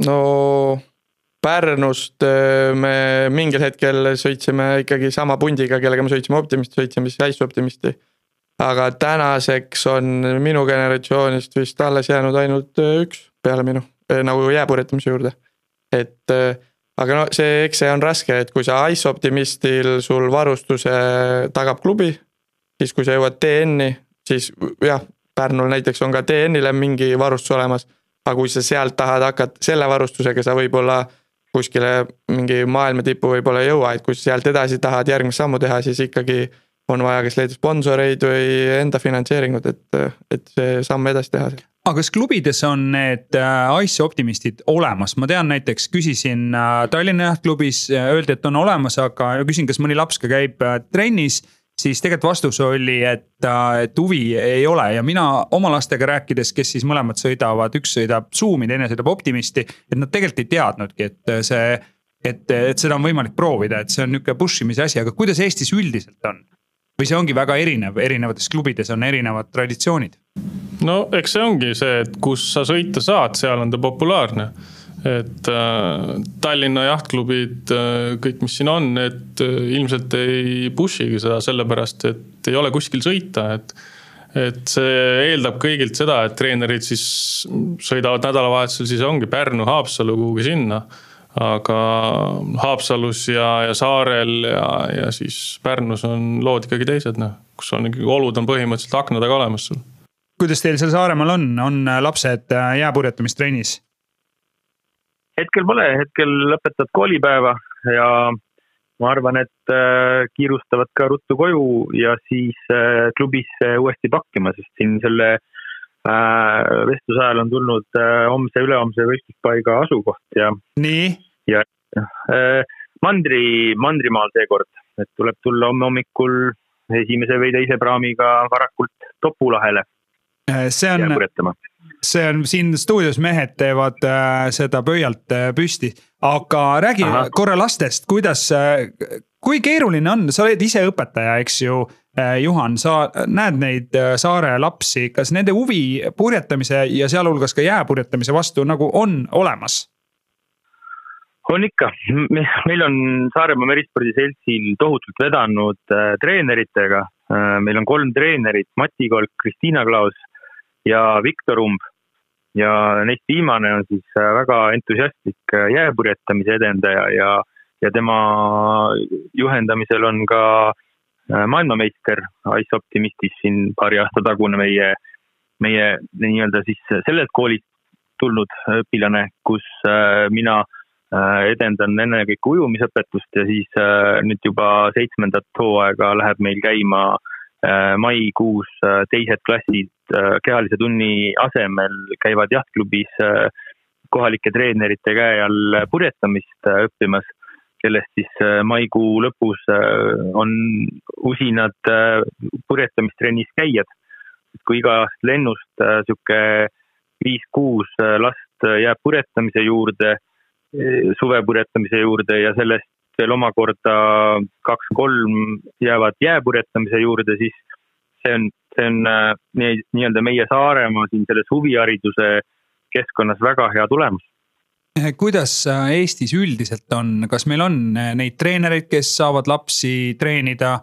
no Pärnust me mingil hetkel sõitsime ikkagi sama pundiga, kellega me sõitsime Optimisti, sõitsime siis Ice Optimisti. aga tänaseks on minu generatsioonist vist alles jäänud ainult üks peale minu nagu jääpurjetamise juurde. et äh, aga no see, eks see on raske, et kui sa Ice Optimistil sul varustuse tagab klubi. siis kui sa jõuad TN-i, siis jah, Pärnul näiteks on ka TN-ile mingi varustus olemas. aga kui sa sealt tahad hakata, selle varustusega sa võib-olla kuskile mingi maailma tippu võib-olla ei jõua, et kui sa sealt edasi tahad järgmist sammu teha, siis ikkagi on vaja kas leida sponsoreid või enda finantseeringut, et, et see samm edasi teha aga kas klubides on need äh, Ice optimistid olemas, ma tean näiteks küsisin äh, Tallinna jahtklubis, äh, öeldi, et on olemas, aga küsin, kas mõni laps ka käib trennis siis tegelikult vastus oli, et, et huvi ei ole ja mina oma lastega rääkides, kes siis mõlemad sõidavad, üks sõidab Zoom'i, teine sõidab Optimisti. et nad tegelikult ei teadnudki, et see, et, et seda on võimalik proovida, et see on nihuke push imise asi, aga kuidas Eestis üldiselt on? või see ongi väga erinev, erinevates klubides on erinevad traditsioonid? No eks see ongi see, et kus sa sõita saad, seal on ta populaarne. et äh, Tallinna jahtklubid äh,, kõik, mis siin on, need äh, ilmselt ei push'igi seda sellepärast, et ei ole kuskil sõita, et et see eeldab kõigilt seda, et treenerid siis sõidavad nädalavahetusel, siis ongi Pärnu, Haapsalu, kuhugi sinna. Aga Haapsalus ja, ja Saarel ja, ja siis Pärnus on lood ikkagi teised, noh, kus on olud on põhimõtteliselt akna taga olemas sul kuidas teil seal Saaremaal on, on äh, lapsed äh, jääpurjetamistrennis? hetkel pole, hetkel lõpetavad koolipäeva ja ma arvan, et äh, kiirustavad ka ruttu koju ja siis klubisse uuesti pakkima, sest siin selle vestluse ajal on tulnud homse, ülehomse võistluspaiga asukoht ja. nii? ja mandri, mandrimaal seekord, et tuleb tulla homme hommikul esimese või teise praamiga varakult Topulahele see on, see on siin stuudios mehed teevad äh, seda pöialt äh, püsti, aga räägi Aha. korra lastest, kuidas, kui keeruline on, sa oled ise õpetaja, eks ju. Juhan, sa näed neid saare lapsi, kas nende huvi purjetamise ja sealhulgas ka jääpurjetamise vastu nagu on olemas? on ikka, meil on Saaremaa Merispordi Seltsil tohutult vedanud äh, treeneritega äh,. meil on kolm treenerit, Mati Kolk, Kristiina Klaus ja Viktor Umb. ja neist viimane on siis äh, väga entusiastlik äh, jääpurjetamise edendaja ja, ja tema juhendamisel on ka äh, maailmameister Ice Optimistis siin paari aasta tagune meie, meie nii-öelda siis sellelt koolilt tulnud õpilane, kus mina edendan ennekõike ujumisõpetust ja siis nüüd juba seitsmendat hooaega läheb meil käima maikuus teised klassid kehalise tunni asemel käivad jahtklubis kohalike treenerite käe all purjetamist õppimas, kellest siis maikuu lõpus on usinad purjetamistrennis käijad. kui igast lennust sihuke viis-kuus last jääb purjetamise juurde suvepurjetamise juurde ja sellest veel omakorda kaks-kolm jäävad jääpurjetamise juurde, siis see on, see on äh, nii, nii-öelda meie Saaremaa siin selles huvihariduse keskkonnas väga hea tulemus eh, kuidas äh, Eestis üldiselt on, kas meil on äh, neid treenereid, kes saavad lapsi treenida?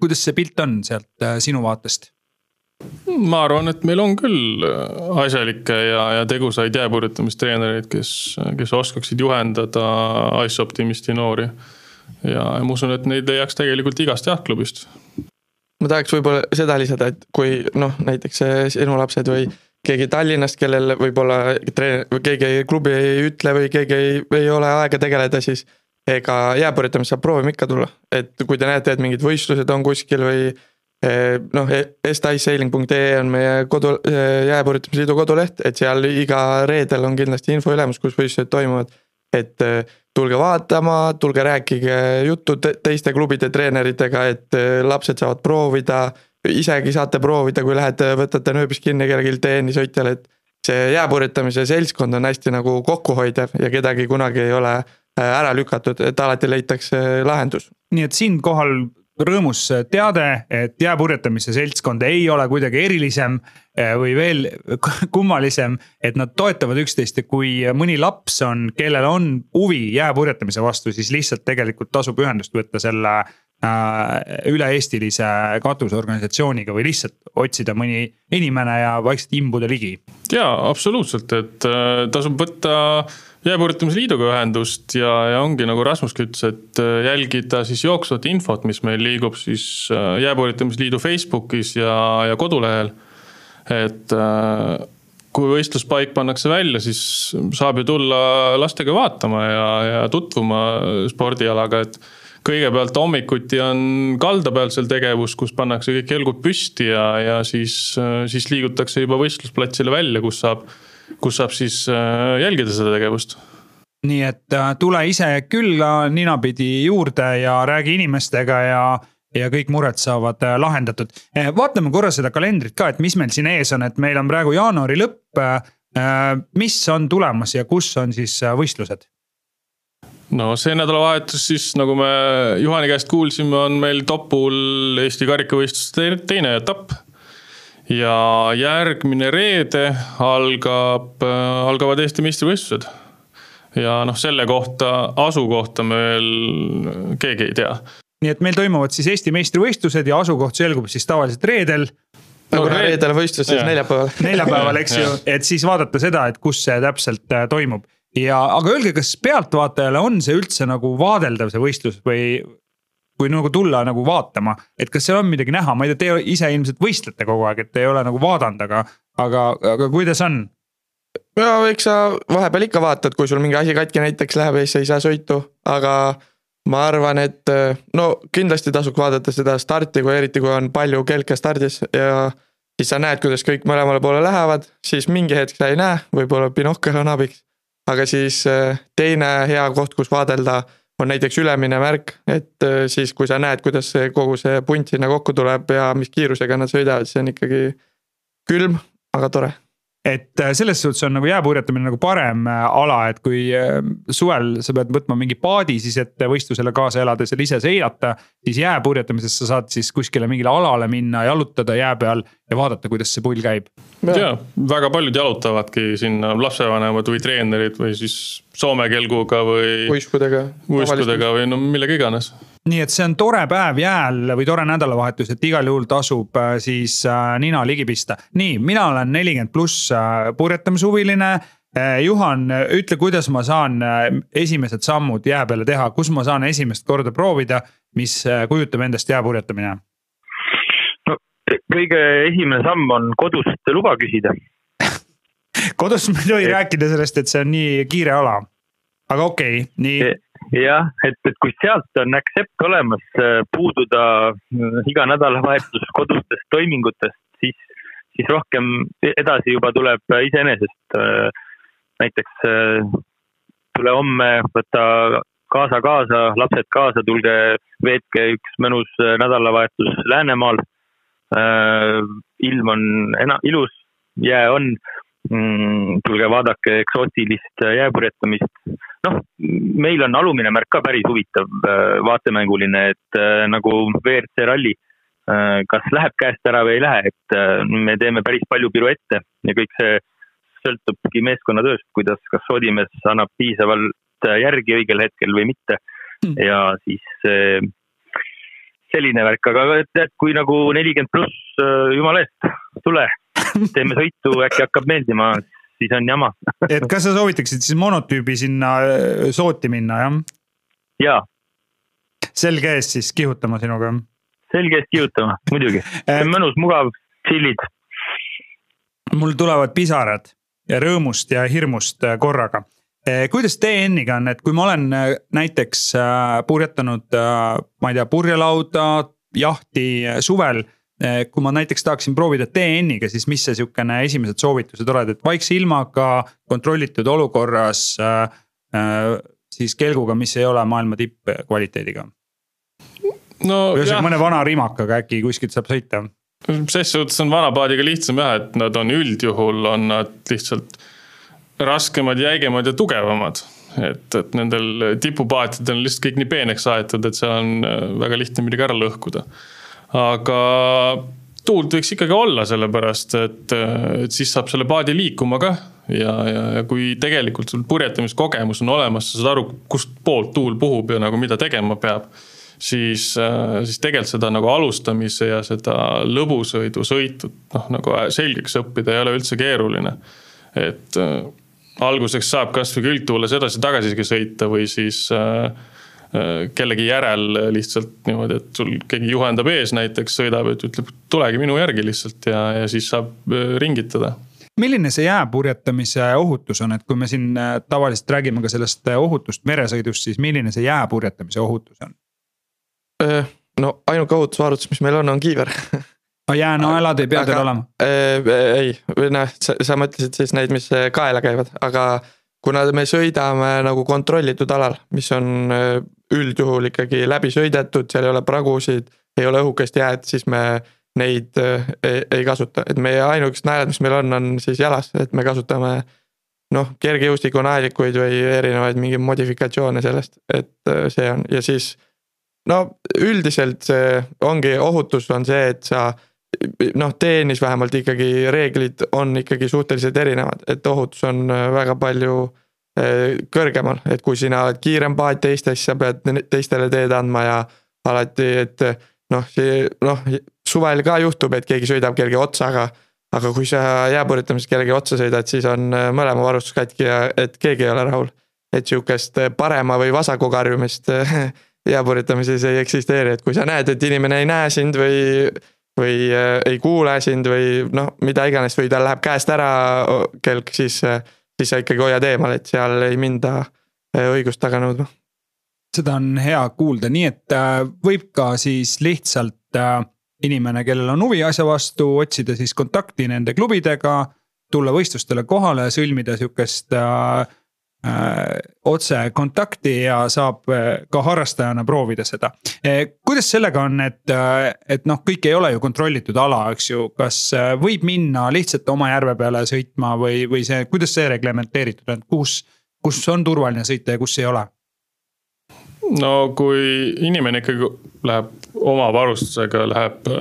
kuidas see pilt on sealt sinu vaatest? ma arvan, et meil on küll äh, asjalikke ja, ja tegusaid jääpurjetamistreenereid, kes, kes oskaksid juhendada Ice Optimisti noori. ja, ja ma usun, et neid leiaks tegelikult igast jahtklubist. Ma tahaks võib-olla seda lisada, et kui noh, näiteks sinu lapsed või keegi Tallinnast, kellel võib-olla treener või keegi klubi ei ütle või keegi ei, ei ole aega tegeleda, siis ega jääpurjetamist saab proovima ikka tulla, et kui te näete, et mingid võistlused on kuskil või Eh, noh, esticesailing.ee on meie kodu, eh, jääpurjetamise liidu koduleht, et seal iga reedel on kindlasti info ülemus, kus võistlused toimuvad. Et eh, tulge vaatama, tulge rääkige juttu teiste klubide treeneritega, et lapsed saavad proovida. isegi saate proovida, kui lähete, võtate nööbist kinni kellelgi tennishoidjal, et see jääpurjetamise seltskond on hästi nagu kokkuhoidev ja kedagi kunagi ei ole ära lükatud, et alati leitakse lahendus. nii et siinkohal rõõmus teade, et jääpurjetamise seltskond ei ole kuidagi erilisem eh, või veel (laughs) kummalisem. et nad toetavad üksteist ja kui mõni laps on, kellel on huvi jääpurjetamise vastu, siis lihtsalt tegelikult tasub ühendust võtta selle äh, üle-eestilise katusorganisatsiooniga või lihtsalt otsida mõni inimene ja vaikselt imbuda ligi. ja absoluutselt, et äh, tasub võtta jääpurjetamise liiduga ühendust ja, ja ongi nagu Rasmuski ütles, et äh, jälgida siis jooksvat infot, mis meil liigub siis äh, jääpurjetamise liidu Facebookis ja, ja kodulehel. et äh, kui võistluspaik pannakse välja, siis saab ju tulla lastega vaatama ja, ja tutvuma spordialaga, et kõigepealt hommikuti on kalda peal seal tegevus, kus pannakse kõik jalgud püsti ja, ja siis, siis liigutakse juba võistlusplatsile välja, kus saab kus saab siis äh, jälgida seda tegevust nii et äh, tule ise külla ninapidi juurde ja räägi inimestega ja, ja kõik mured saavad äh, lahendatud. vaatame korra seda kalendrit ka, et mis meil siin ees on, et meil on praegu jaanuari lõpp. mis on tulemas ja kus on siis võistlused? no see nädalavahetus siis, nagu me Juhani käest kuulsime, on meil Topul Eesti karikavõistluste teine etapp ja järgmine reede algab, äh, algavad Eesti meistrivõistlused. ja noh, selle kohta, asukohta me veel keegi ei tea. nii et meil toimuvad siis Eesti meistrivõistlused ja asukoht selgub siis tavaliselt reedel no, no reedel võistlus siis neljapäeval. (laughs) neljapäeval, eks ju, et siis vaadata seda, et kus see täpselt äh, toimub. ja, aga öelge, kas pealtvaatajale on see üldse nagu vaadeldav, see võistlus või, kui nagu tulla nagu vaatama, et kas seal on midagi näha, ma ei tea, te ise ilmselt võistlete kogu aeg, et ei ole nagu vaadanud, aga, aga, aga kuidas on? ja eks sa vahepeal ikka vaatad, kui sul mingi asi katki näiteks läheb ja siis sa ei saa sõitu, aga ma arvan, et no kindlasti tasuks vaadata seda starti, kui eriti kui on palju kelke stardis ja siis sa näed, kuidas kõik mõlemale poole lähevad, siis mingi hetk sa ei näe, võib-olla binokkel on abiks. aga siis teine hea koht, kus vaadelda on näiteks ülemine märk, et äh, siis, kui sa näed, kuidas see kogu see punt sinna kokku tuleb ja mis kiirusega nad sõidavad, see on ikkagi külm, aga tore et äh, selles suhtes on nagu jääpurjetamine nagu parem äh, ala, et kui suvel sa pead võtma mingi paadi siis, et võistlusele kaasa elada, seal ise seilata. siis jääpurjetamises sa saad siis kuskile mingile alale minna, jalutada jää peal ja vaadata, kuidas see pull käib. Ja väga paljud jalutavadki sinna lapsevanemad või treenerid või siis soome kelguga või. uiskudega. uiskudega või no millega iganes nii et see on tore päev jääl või tore nädalavahetus, et igal juhul tasub äh, siis äh, nina ligi pista. nii, mina olen nelikümmend pluss äh, purjetamishuviline. Juhan, ütle, kuidas ma saan esimesed sammud jää peale teha, kus ma saan esimest korda proovida, mis kujutab endast jääpurjetamine? Kõige esimene samm on kodust luba küsida kodus me ei tohi et... rääkida sellest, et see on nii kiire ala. aga okei okay,, nii jah, et, et kui sealt on accept olemas äh, puududa äh, iga nädalavahetus kodustest toimingutest, siis, siis rohkem edasi juba tuleb iseenesest. Näiteks tule homme, võta kaasa kaasa, lapsed kaasa, tulge veetke üks mõnus nädalavahetus Läänemaal. Ilm on ena-, ilus, jää on mm,. tulge vaadake eksootilist jääpurjetamist noh, meil on alumine märk ka päris huvitav äh, vaatemänguline, et äh, nagu WRC ralli. Äh, kas läheb käest ära või ei lähe, et me teeme päris palju piruette ja kõik see sõltubki meeskonnatööst, kuidas, kas Odimees annab piisavalt järgi õigel hetkel või mitte. Hmm. ja siis selline värk, aga tead, kui nagu nelikümmend pluss, jumala eest, tule, teeme sõitu, äkki hakkab meeldima, siis on jama et kas sa soovitaksid siis monotüübi sinna äh, sooti minna, jah? jaa. selge ees siis kihutama sinuga? selge ees kihutama, muidugi, see on mõnus, mugav, chill'id. mul tulevad pisarad ja rõõmust ja hirmust äh, korraga äh, kuidas TN-iga on, et kui ma olen näiteks purjetanud, ma ei tea, purjelauda, jahti suvel Eh, kui ma näiteks tahaksin proovida TN-iga, siis mis see sihukene esimesed soovitused oled, et vaikse ilmaga, kontrollitud olukorras siis kelguga, mis ei ole maailma tippkvaliteediga. no ühesõnaga mõne vana rimakaga äkki kuskilt saab sõita ses suhtes on vanapaadiga lihtsam jah, et nad on üldjuhul on nad lihtsalt raskemad, jäigemad ja tugevamad. et, et nendel tipupaatidel on lihtsalt kõik nii peeneks aetud, et seal on äh, väga lihtne midagi ära lõhkuda aga tuult võiks ikkagi olla, sellepärast et, et siis saab selle paadi liikuma ka. ja, ja, ja kui tegelikult sul purjetamiskogemus on olemas, sa saad aru, kust poolt tuul puhub ja nagu mida tegema peab. siis, siis tegelikult seda nagu alustamise ja seda lõbusõidu sõitu noh, nagu selgeks õppida ei ole üldse keeruline. et äh, alguseks saab kasvõi külgtuules edasi-tagasi sõita või siis äh, Äh, kellegi järel lihtsalt niimoodi, et sul keegi juhendab ees näiteks, sõidab, et ütleb, tulegi minu järgi lihtsalt ja, ja siis saab äh, ringitada. Milline see jääpurjetamise ohutus on, et kui me siin äh, tavaliselt räägime ka sellest ohutust meresõidust, siis milline see jääpurjetamise ohutus on? no ainuke ohutusvarutus, mis meil on, on kiiver (laughs) aga jäänaelad ei pea teil olema? ei, või noh, sa, mõtlesid siis neid, mis kaela käivad, aga kuna me sõidame nagu kontrollitud alal, mis on üldjuhul ikkagi läbi sõidetud, seal ei ole pragusid, ei ole õhukest jääd, siis me neid äh, ei, ei kasuta, et meie ainukesed naelad, mis meil on, on siis jalas, et me kasutame noh, kergejõustikunaelikuid või erinevaid mingeid modifikatsioone sellest, et äh, see on ja siis. no üldiselt see ongi, ohutus on see, et sa noh, teenis vähemalt ikkagi reeglid on ikkagi suhteliselt erinevad, et ohutus on äh, väga palju Äh, kõrgemal, et kui sina oled kiirem paat teistest, sa pead teistele teed andma ja alati, et noh, see noh, suvel ka juhtub, et keegi sõidab kellegi otsa, aga. aga kui sa jääpurjetamises kellegi otsa sõidad, siis on äh, mõlema varustus katki ja et keegi ei ole rahul. et sihukest äh, parema või vasaku karjumist (laughs) jääpurjetamises ei eksisteeri, et kui sa näed, et inimene ei näe sind või või ei kuule sind või noh, mida iganes või tal läheb käest ära kelk, siis siis sa ikkagi hoiad eemal, et seal ei minda äh, õigust taga nõudma. seda on hea kuulda, nii et äh, võib ka siis lihtsalt äh, inimene, kellel on huvi asja vastu, otsida siis kontakti nende klubidega. tulla võistlustele kohale, sõlmida sihukest otse kontakti ja saab ka harrastajana proovida seda. kuidas sellega on, et, et noh, kõik ei ole ju kontrollitud ala, eks ju, kas võib minna lihtsalt oma järve peale sõitma või, või see, kuidas see reglementeeritud on, kus, kus on turvaline sõita ja kus ei ole? no kui inimene ikkagi läheb oma varustusega, läheb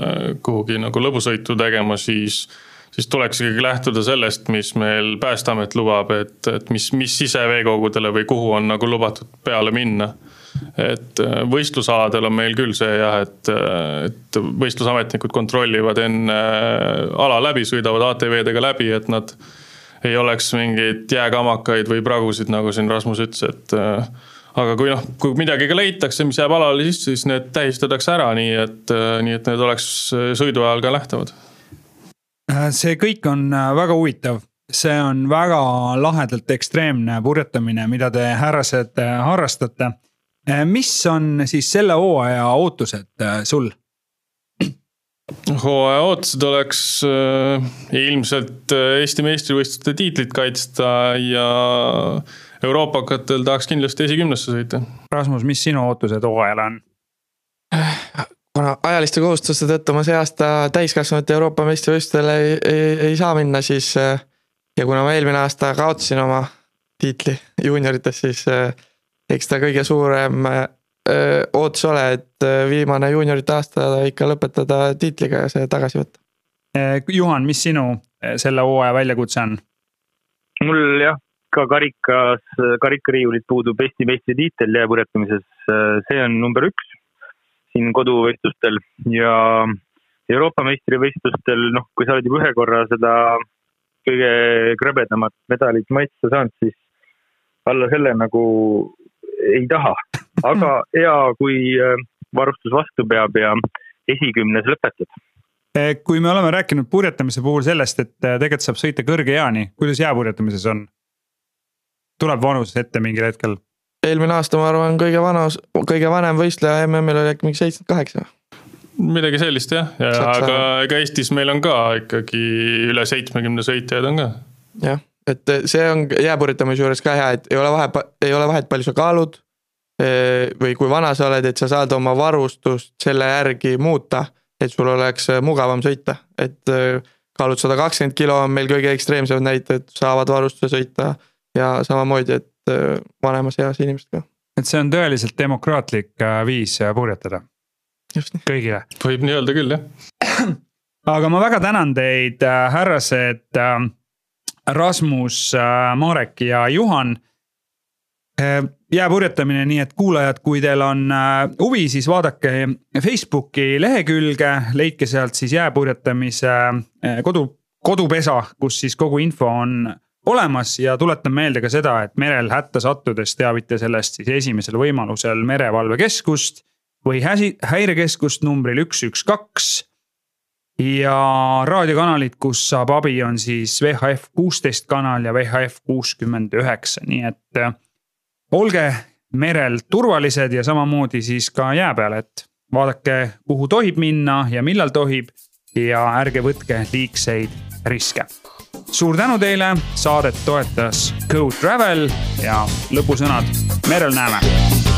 kuhugi nagu lõbusõitu tegema, siis siis tuleks ikkagi lähtuda sellest, mis meil Päästeamet lubab, et, et mis, mis siseveekogudele või kuhu on nagu lubatud peale minna. et äh, võistlusaladel on meil küll see jah, et, et võistlusametnikud kontrollivad enne äh, ala läbi, sõidavad ATV-dega läbi, et nad ei oleks mingeid jääkamakaid või pragusid, nagu siin Rasmus ütles, et äh, aga kui noh, kui midagi ka leitakse, mis jääb alale sisse, siis need tähistatakse ära, nii et, nii et need oleks sõidu ajal ka nähtavad Äh, see kõik on äh, väga huvitav, see on väga lahedalt ekstreemne purjetamine, mida te härrased äh, harrastate. mis on siis selle hooaja ootused sul? hooaja ootused oleks äh, ilmselt Eesti meistrivõistluste tiitlit kaitsta ja euroopakatel tahaks kindlasti esikümnesse sõita. Rasmus, mis sinu ootused hooajale on? Kuna ajaliste kohustuste tõttu ma see aasta täiskasvanute Euroopa meistrivõistlustel ei, ei, ei saa minna, siis. ja kuna ma eelmine aasta kaotasin oma tiitli juuniorites, siis eks ta kõige suurem öö, ootus ole, et viimane juuniorite aasta ikka lõpetada tiitliga ja see tagasi võtta. Juhan, mis sinu selle hooaja väljakutse on? mul jah, ka karikas, karikariiulit puudub Eesti meistritiitel jääpurjetamises, see on number üks siin koduvõistlustel ja Euroopa meistrivõistlustel, noh, kui sa oled juba ühe korra seda kõige krõbedamat medalit maitsta saanud, siis alla selle nagu ei taha. aga (laughs) hea, kui äh, varustus vastu peab ja esikümnes lõpetad. Eh, kui me oleme rääkinud purjetamise puhul sellest, et äh, tegelikult saab sõita kõrge eani, kuidas jääpurjetamises on? tuleb vanus ette mingil hetkel? Eelmine aasta, ma arvan, kõige vanus, kõige vanem võistleja MM-il oli äkki mingi seitsekümmend kaheksa. midagi sellist jah, ja Saksa... aga ega Eestis meil on ka ikkagi üle seitsmekümne sõitjaid on ka. jah, et see on jääpurjetamise juures ka hea, et ei ole vahe, ei ole vahet, palju sa kaalud. Eh, või kui vana sa oled, et sa saad oma varustust selle järgi muuta, et sul oleks mugavam sõita, et eh, kaalud sada kakskümmend kilo on meil kõige ekstreemsemad näitajad, saavad varustuse sõita ja samamoodi, et vanemas eas inimesed ka. et see on tõeliselt demokraatlik äh, viis äh, purjetada. kõigile. võib nii öelda küll, jah. (clears throat) aga ma väga tänan teid, härrased Rasmus, Marek ja Juhan jääpurjetamine, nii et kuulajad, kui teil on huvi, siis vaadake Facebooki lehekülge, leidke sealt siis jääpurjetamise kodu, kodupesa, kus siis kogu info on olemas ja tuletan meelde ka seda, et merel hätta sattudes teavita sellest siis esimesel võimalusel merevalvekeskust või häirekeskust numbril üks, üks, kaks. ja raadiokanalid, kus saab abi, on siis VHF kuusteist kanal ja VHF kuuskümmend üheksa, nii et äh, olge merel turvalised ja samamoodi siis ka jää peal, et vaadake, kuhu tohib minna ja millal tohib ja ärge võtke liigseid riske suur tänu teile, saadet toetas Go Travel ja lõpusõnad, merel näeme